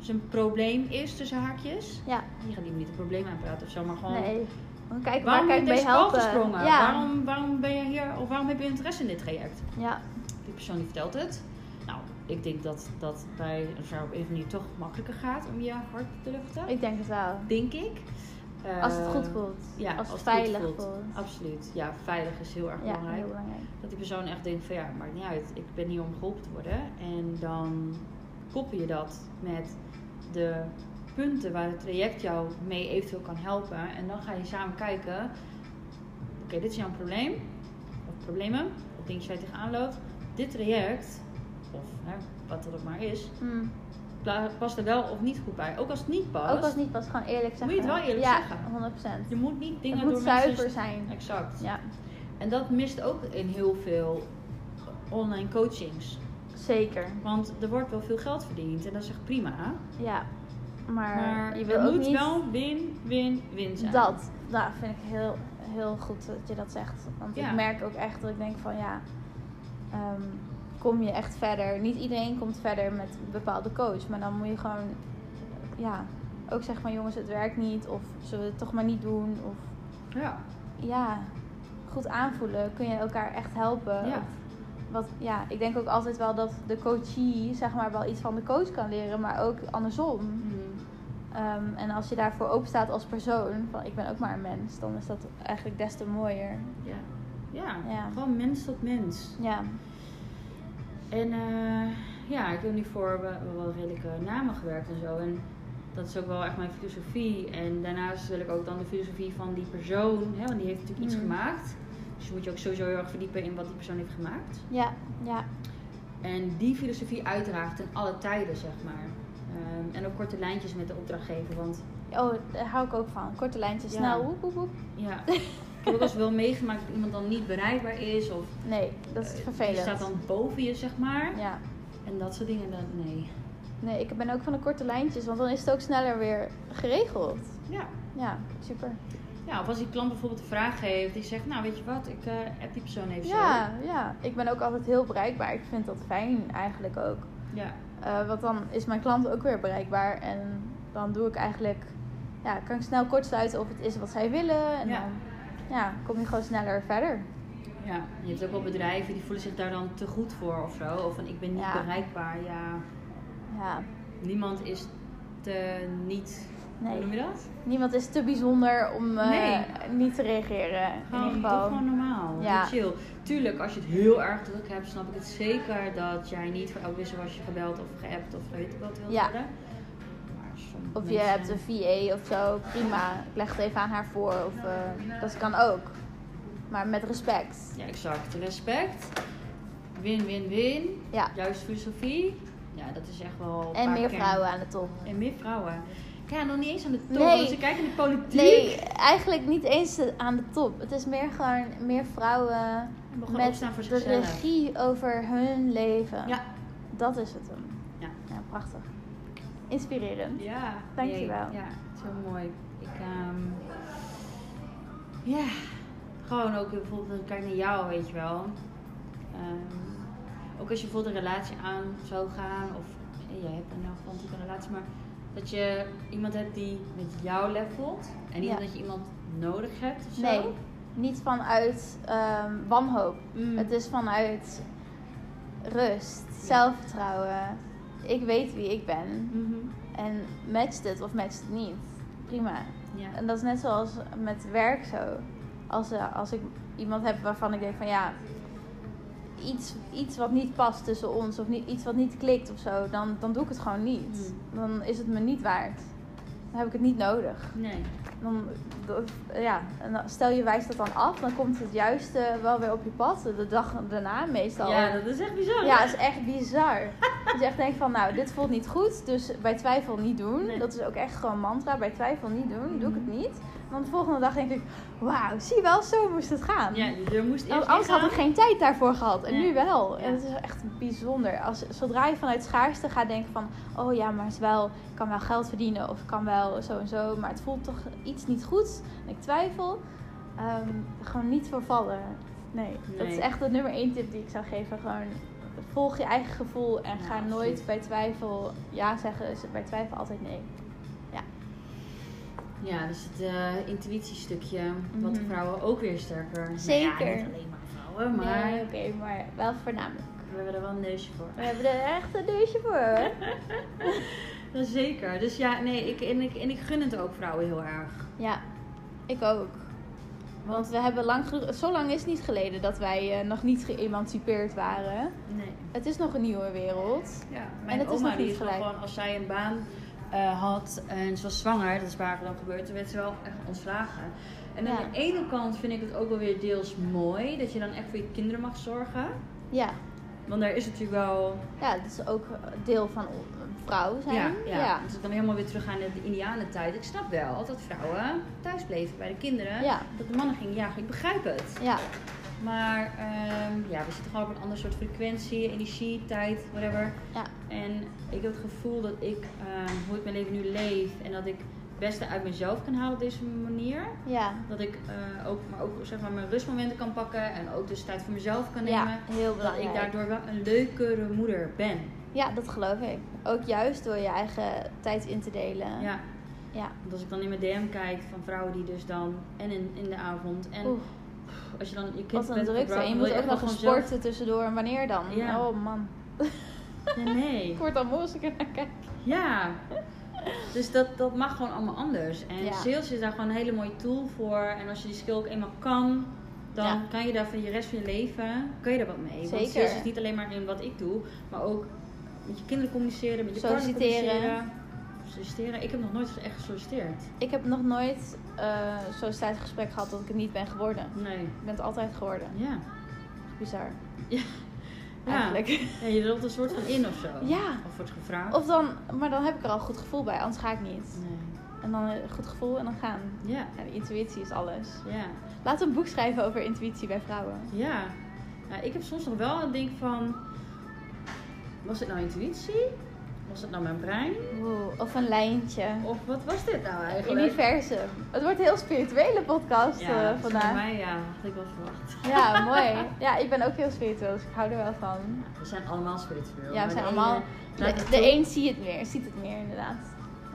zijn probleem is tussen haakjes. Ja, Je gaat niet met een probleem aanpraten of zo, maar gewoon. nee. Kijken Waarom waar ben kan je ik helpen. gesprongen? Ja. Waarom, waarom ben je hier, of waarom heb je interesse in dit traject? ja, Die persoon die vertelt het. Ik denk dat dat bij een vrouw op een of andere manier toch makkelijker gaat om je hart te luchten. ik denk het wel. Denk ik. Als het Eh, goed voelt. Ja, als het goed veilig voelt. voelt. Absoluut. Ja, veilig is heel erg Ja, belangrijk. heel belangrijk. Dat die persoon echt denkt van ja, maakt niet uit. Ik ben hier om geholpen te worden. En dan koppel je dat met de punten waar het traject jou mee eventueel kan helpen. En dan ga je samen kijken. Oké, dit is jouw probleem. Of problemen. Of dingetjes waar je tegenaan loopt. Dit traject, of hè, wat het ook maar is, Mm. pla- past er wel of niet goed bij. Ook als het niet past. Ook als het niet was, gewoon eerlijk zeggen. Moet je het wel eerlijk ja, zeggen. 100%. Je moet niet dingen het moet door mensen... zuiver zijn. Exact. Ja, En dat mist ook in heel veel online coachings. zeker. Want er wordt wel veel geld verdiend en dat is echt prima. Ja. Maar, Maar je wil het ook moet niet wel win, win, win zijn. dat. Nou, vind ik heel, heel goed dat je dat zegt. Want Ja. ik merk ook echt dat ik denk van ja, ehm, kom je echt verder. Niet iedereen komt verder met een bepaalde coach. Maar dan moet je gewoon, ja, ook zeggen van jongens, het werkt niet. Of zullen we het toch maar niet doen. Of Ja. ja, goed aanvoelen. Kun je elkaar echt helpen. Ja. Wat, ja, ik denk ook altijd wel dat de coachie zeg maar wel iets van de coach kan leren. Maar ook andersom. Mhm. Ehm, en als je daarvoor open staat als persoon, van ik ben ook maar een mens, dan is dat eigenlijk des te mooier. Ja. Ja. Ja. Gewoon mens tot mens. Ja, En eh, ja, ik heb nu voor wel, wel redelijke namen gewerkt en zo. En dat is ook wel echt mijn filosofie. En daarnaast wil ik ook dan de filosofie van die persoon, hè, want die heeft natuurlijk iets Mm. gemaakt. Dus je moet je ook sowieso heel erg verdiepen in wat die persoon heeft gemaakt. ja, ja, En die filosofie uitdraagt ten alle tijden, zeg maar. Ehm, en ook korte lijntjes met de opdrachtgever. Want Oh, daar hou ik ook van. Korte lijntjes, Ja. snel, woep, woep, woep. ja, heb ook wel eens wel meegemaakt dat iemand dan niet bereikbaar is. Of Nee, dat is eh, vervelend. Die staat dan boven je, zeg maar. Ja. En dat soort dingen, dan, nee. Nee, ik ben ook van de korte lijntjes, want dan is het ook sneller weer geregeld. Ja. Ja, super. ja, of als die klant bijvoorbeeld een vraag heeft, die zegt, nou weet je wat, ik eh heb die persoon even Ja, ja, ik ben ook altijd heel bereikbaar. Ik vind dat fijn eigenlijk ook. zo. Ja. Eh, want dan is mijn klant ook weer bereikbaar. En dan doe ik eigenlijk, ja, kan ik snel kort sluiten of het is wat zij willen. En Ja. dan ja, kom je gewoon sneller verder. ja. Je hebt ook wel bedrijven die voelen zich daar dan te goed voor of zo. Of van, ik ben niet Ja. bereikbaar. Ja, Ja, niemand is te niet, hoe noem je dat? Niemand is te bijzonder om eh, niet te reageren. in Gewoon, ieder doe geval. gewoon normaal. Ja. Chill. Tuurlijk, als je het heel erg druk hebt, snap ik het zeker dat jij niet voor elk wisselwasje gebeld of geappt of weet ik wat wilt Ja. worden. Of je mensen- hebt een VA of zo, prima. Ik leg het even aan haar voor. Of, eh, dat kan ook. Maar met respect. Ja, exact. Respect. Win, win, win. Ja. Juist filosofie. Ja, dat is echt wel. En meer vrouwen aan de top. En meer vrouwen. Ja, nog niet eens aan de top. Nee. Kijkt in de politiek. Nee, eigenlijk niet eens aan de top. Het is meer gewoon meer vrouwen met de regie over hun leven. Ja. Dat is het hem. Ja. ja prachtig. Inspirerend. Ja. Dankjewel. Ja, heel mooi. Ik, ehm ja, gewoon ook bijvoorbeeld, kijk naar jou, weet je wel. Ehm, ook als je bijvoorbeeld een relatie aan zou gaan, of jij hebt een relatie, maar dat je iemand hebt die met jou levelt. En niet Ja. dat je iemand nodig hebt of zo. Nee, niet vanuit ehm, wanhoop. Mm. Het is vanuit rust, zelfvertrouwen. Ik weet wie ik ben. Mhm. En matcht het of matcht het niet. Prima. Ja. En dat is net zoals met werk zo. Als, eh, als ik iemand heb waarvan ik denk van ja, iets, iets wat niet past tussen ons of niet, iets wat niet klikt of zo, dan, dan doe ik het gewoon niet. Mm. Dan is het me niet waard. Dan heb ik het niet nodig. Nee. Dan, dat- ja, en stel je wijst dat dan af, dan komt het juiste wel weer op je pad. De dag daarna meestal. Ja, dat is echt bizar. Ja, het is echt bizar. Dus je echt denkt van, nou, dit voelt niet goed, dus bij twijfel niet doen. Nee. Dat is ook echt gewoon mantra, bij twijfel niet doen, doe ik het Mhm. niet. Dan de volgende dag denk ik, wauw, zie je wel, zo moest het gaan. Ja, je deur moest Want eerst anders had ik geen tijd daarvoor gehad. En nu wel. Ja. En het is echt bijzonder. Als, zodra je vanuit schaarste gaat denken van... Oh ja, maar het wel, ik kan wel geld verdienen. Of ik kan wel zo en zo. Maar het voelt toch iets niet goed. En ik twijfel. ehm, gewoon niet vervallen. Nee, dat is echt de nummer één tip die ik zou geven. Gewoon volg je eigen gevoel. En Ja, ga nooit bij twijfel ja zeggen. Is bij twijfel altijd nee. Ja, dus het eh, intuïtiestukje, wat de Mhm. vrouwen ook weer sterker. Nou Zeker. ja, niet alleen maar vrouwen, maar Nee, oké, maar wel voornamelijk. we hebben er wel een neusje voor. We hebben er echt een neusje voor. Ja, zeker. Dus ja, nee, ik, en, ik, en ik gun het ook vrouwen heel erg. Ja, ik ook. Want we hebben lang genoeg, zo lang is het niet geleden dat wij eh, nog niet geëmancipeerd waren. Nee. Het is nog een nieuwe wereld. Ja, En mijn het is nog die niet is wel gelijk. gewoon, als zij een baan eh, had en ze was zwanger, dat is vaker dan gebeurd, toen werd ze wel echt ontslagen. En aan de ene kant vind ik het ook wel weer deels mooi, dat je dan echt voor je kinderen mag zorgen. Ja, Want daar is natuurlijk wel ja dat is ook deel van vrouw zijn. Ja, ja. ja. Dus dan helemaal weer terug aan de indianentijd. Ik snap wel dat vrouwen thuis bleven bij de kinderen. Ja. Dat de mannen gingen jagen. Ik begrijp het. Ja, Maar ehm, ja, we zitten gewoon op een ander soort frequentie, energie, tijd, whatever. ja, En ik heb het gevoel dat ik, ehm, hoe ik mijn leven nu leef en dat ik het beste uit mezelf kan halen op deze manier. ja. Dat ik eh, ook, maar ook zeg maar, mijn rustmomenten kan pakken en ook dus tijd voor mezelf kan Ja, nemen. heel dat belangrijk. ik daardoor wel een leukere moeder ben. Ja, dat geloof ik. Ook juist door je eigen tijd in te delen. Ja. Ja. Want als ik dan in mijn DM kijk van vrouwen die dus dan en in, in de avond en als je dan je kind wat een bent drukte. En je moet ook nog zelf- sporten tussendoor. En wanneer dan? Ja. Oh man. Ja, nee. Ik word al moe als ik er naar kijk. Ja. Dus dat, dat mag gewoon allemaal anders. En Ja. sales is daar gewoon een hele mooie tool voor. En als je die skill ook eenmaal kan, dan Ja. kan je daar voor je rest van je leven, kan je daar wat mee. Want Zeker. sales is niet alleen maar in wat ik doe, maar ook met je kinderen communiceren, met je partner communiceren. Solliciteren. Ik heb nog nooit echt gesolliciteerd. Ik heb nog nooit eh zo'n tijdgesprek gehad dat ik het niet ben geworden. Nee. Ik ben het altijd geworden. Ja. Bizar. Ja. Eigenlijk. Ja, je loopt een soort van in of zo. Ja. Of wordt gevraagd. Of dan, maar dan heb ik er al een goed gevoel bij, anders ga ik niet. Nee. En dan een goed gevoel en dan gaan. Ja. Ja, de intuïtie is alles. Ja. We een boek schrijven over intuïtie bij vrouwen. Ja. Nou, ik heb soms nog wel een ding van... Was het nou intuïtie? Was het nou mijn brein? Oeh, of een lijntje. Of wat was dit nou eigenlijk? Universum. Het wordt een heel spirituele podcast ja, eh, dus voor vandaag. mij ja, had ik wel verwacht. Ja, mooi. Ja, ik ben ook heel spiritueel, dus ik hou er wel van. We zijn allemaal spiritueel. Ja, we zijn de allemaal... De, een ziet het meer, ziet het meer inderdaad.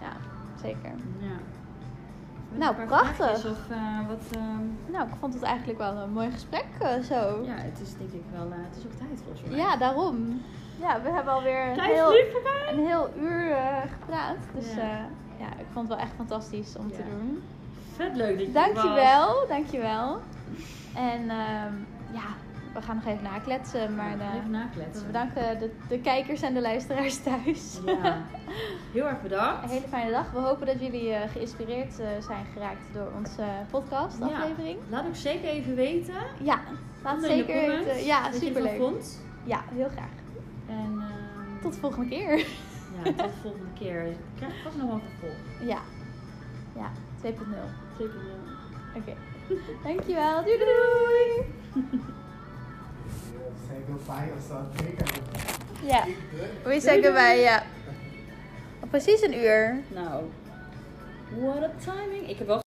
Ja, zeker. Ja. Nou, prachtig. Of eh, wat... ehm, Nou, ik vond het eigenlijk wel een mooi gesprek eh, zo. ja, het is denk ik wel... het is ook tijd volgens mij. Ja, daarom. Ja, we hebben alweer een Tijd heel, een heel uur eh, gepraat. Dus Ja. ja. ja, ik vond het wel echt fantastisch om te doen. Vet leuk dat je er was. Dankjewel, dankjewel. En ehm, ja, we gaan nog even nakletsen. Maar Ja, eh, Even nakletsen. we bedanken de, de kijkers en de luisteraars thuis. Ja. Heel erg bedankt. Een hele fijne dag. We hopen dat jullie eh, geïnspireerd eh, zijn geraakt door onze podcast Ja. aflevering. Laat ook zeker even weten. Ja, laat zeker weten. Ja, superleuk. vond. Ja, heel graag. En ehm, Tot de volgende keer. ja, tot de volgende keer. Ik krijg vast nog wel een vervolg. Ja. Ja, 2.0. Zeker wel. Oké. Dankjewel. Doei doei. Say goodbye of something. Ja. We zeggen bij ja. Precies een uur. Nou, what a timing. Ik heb wel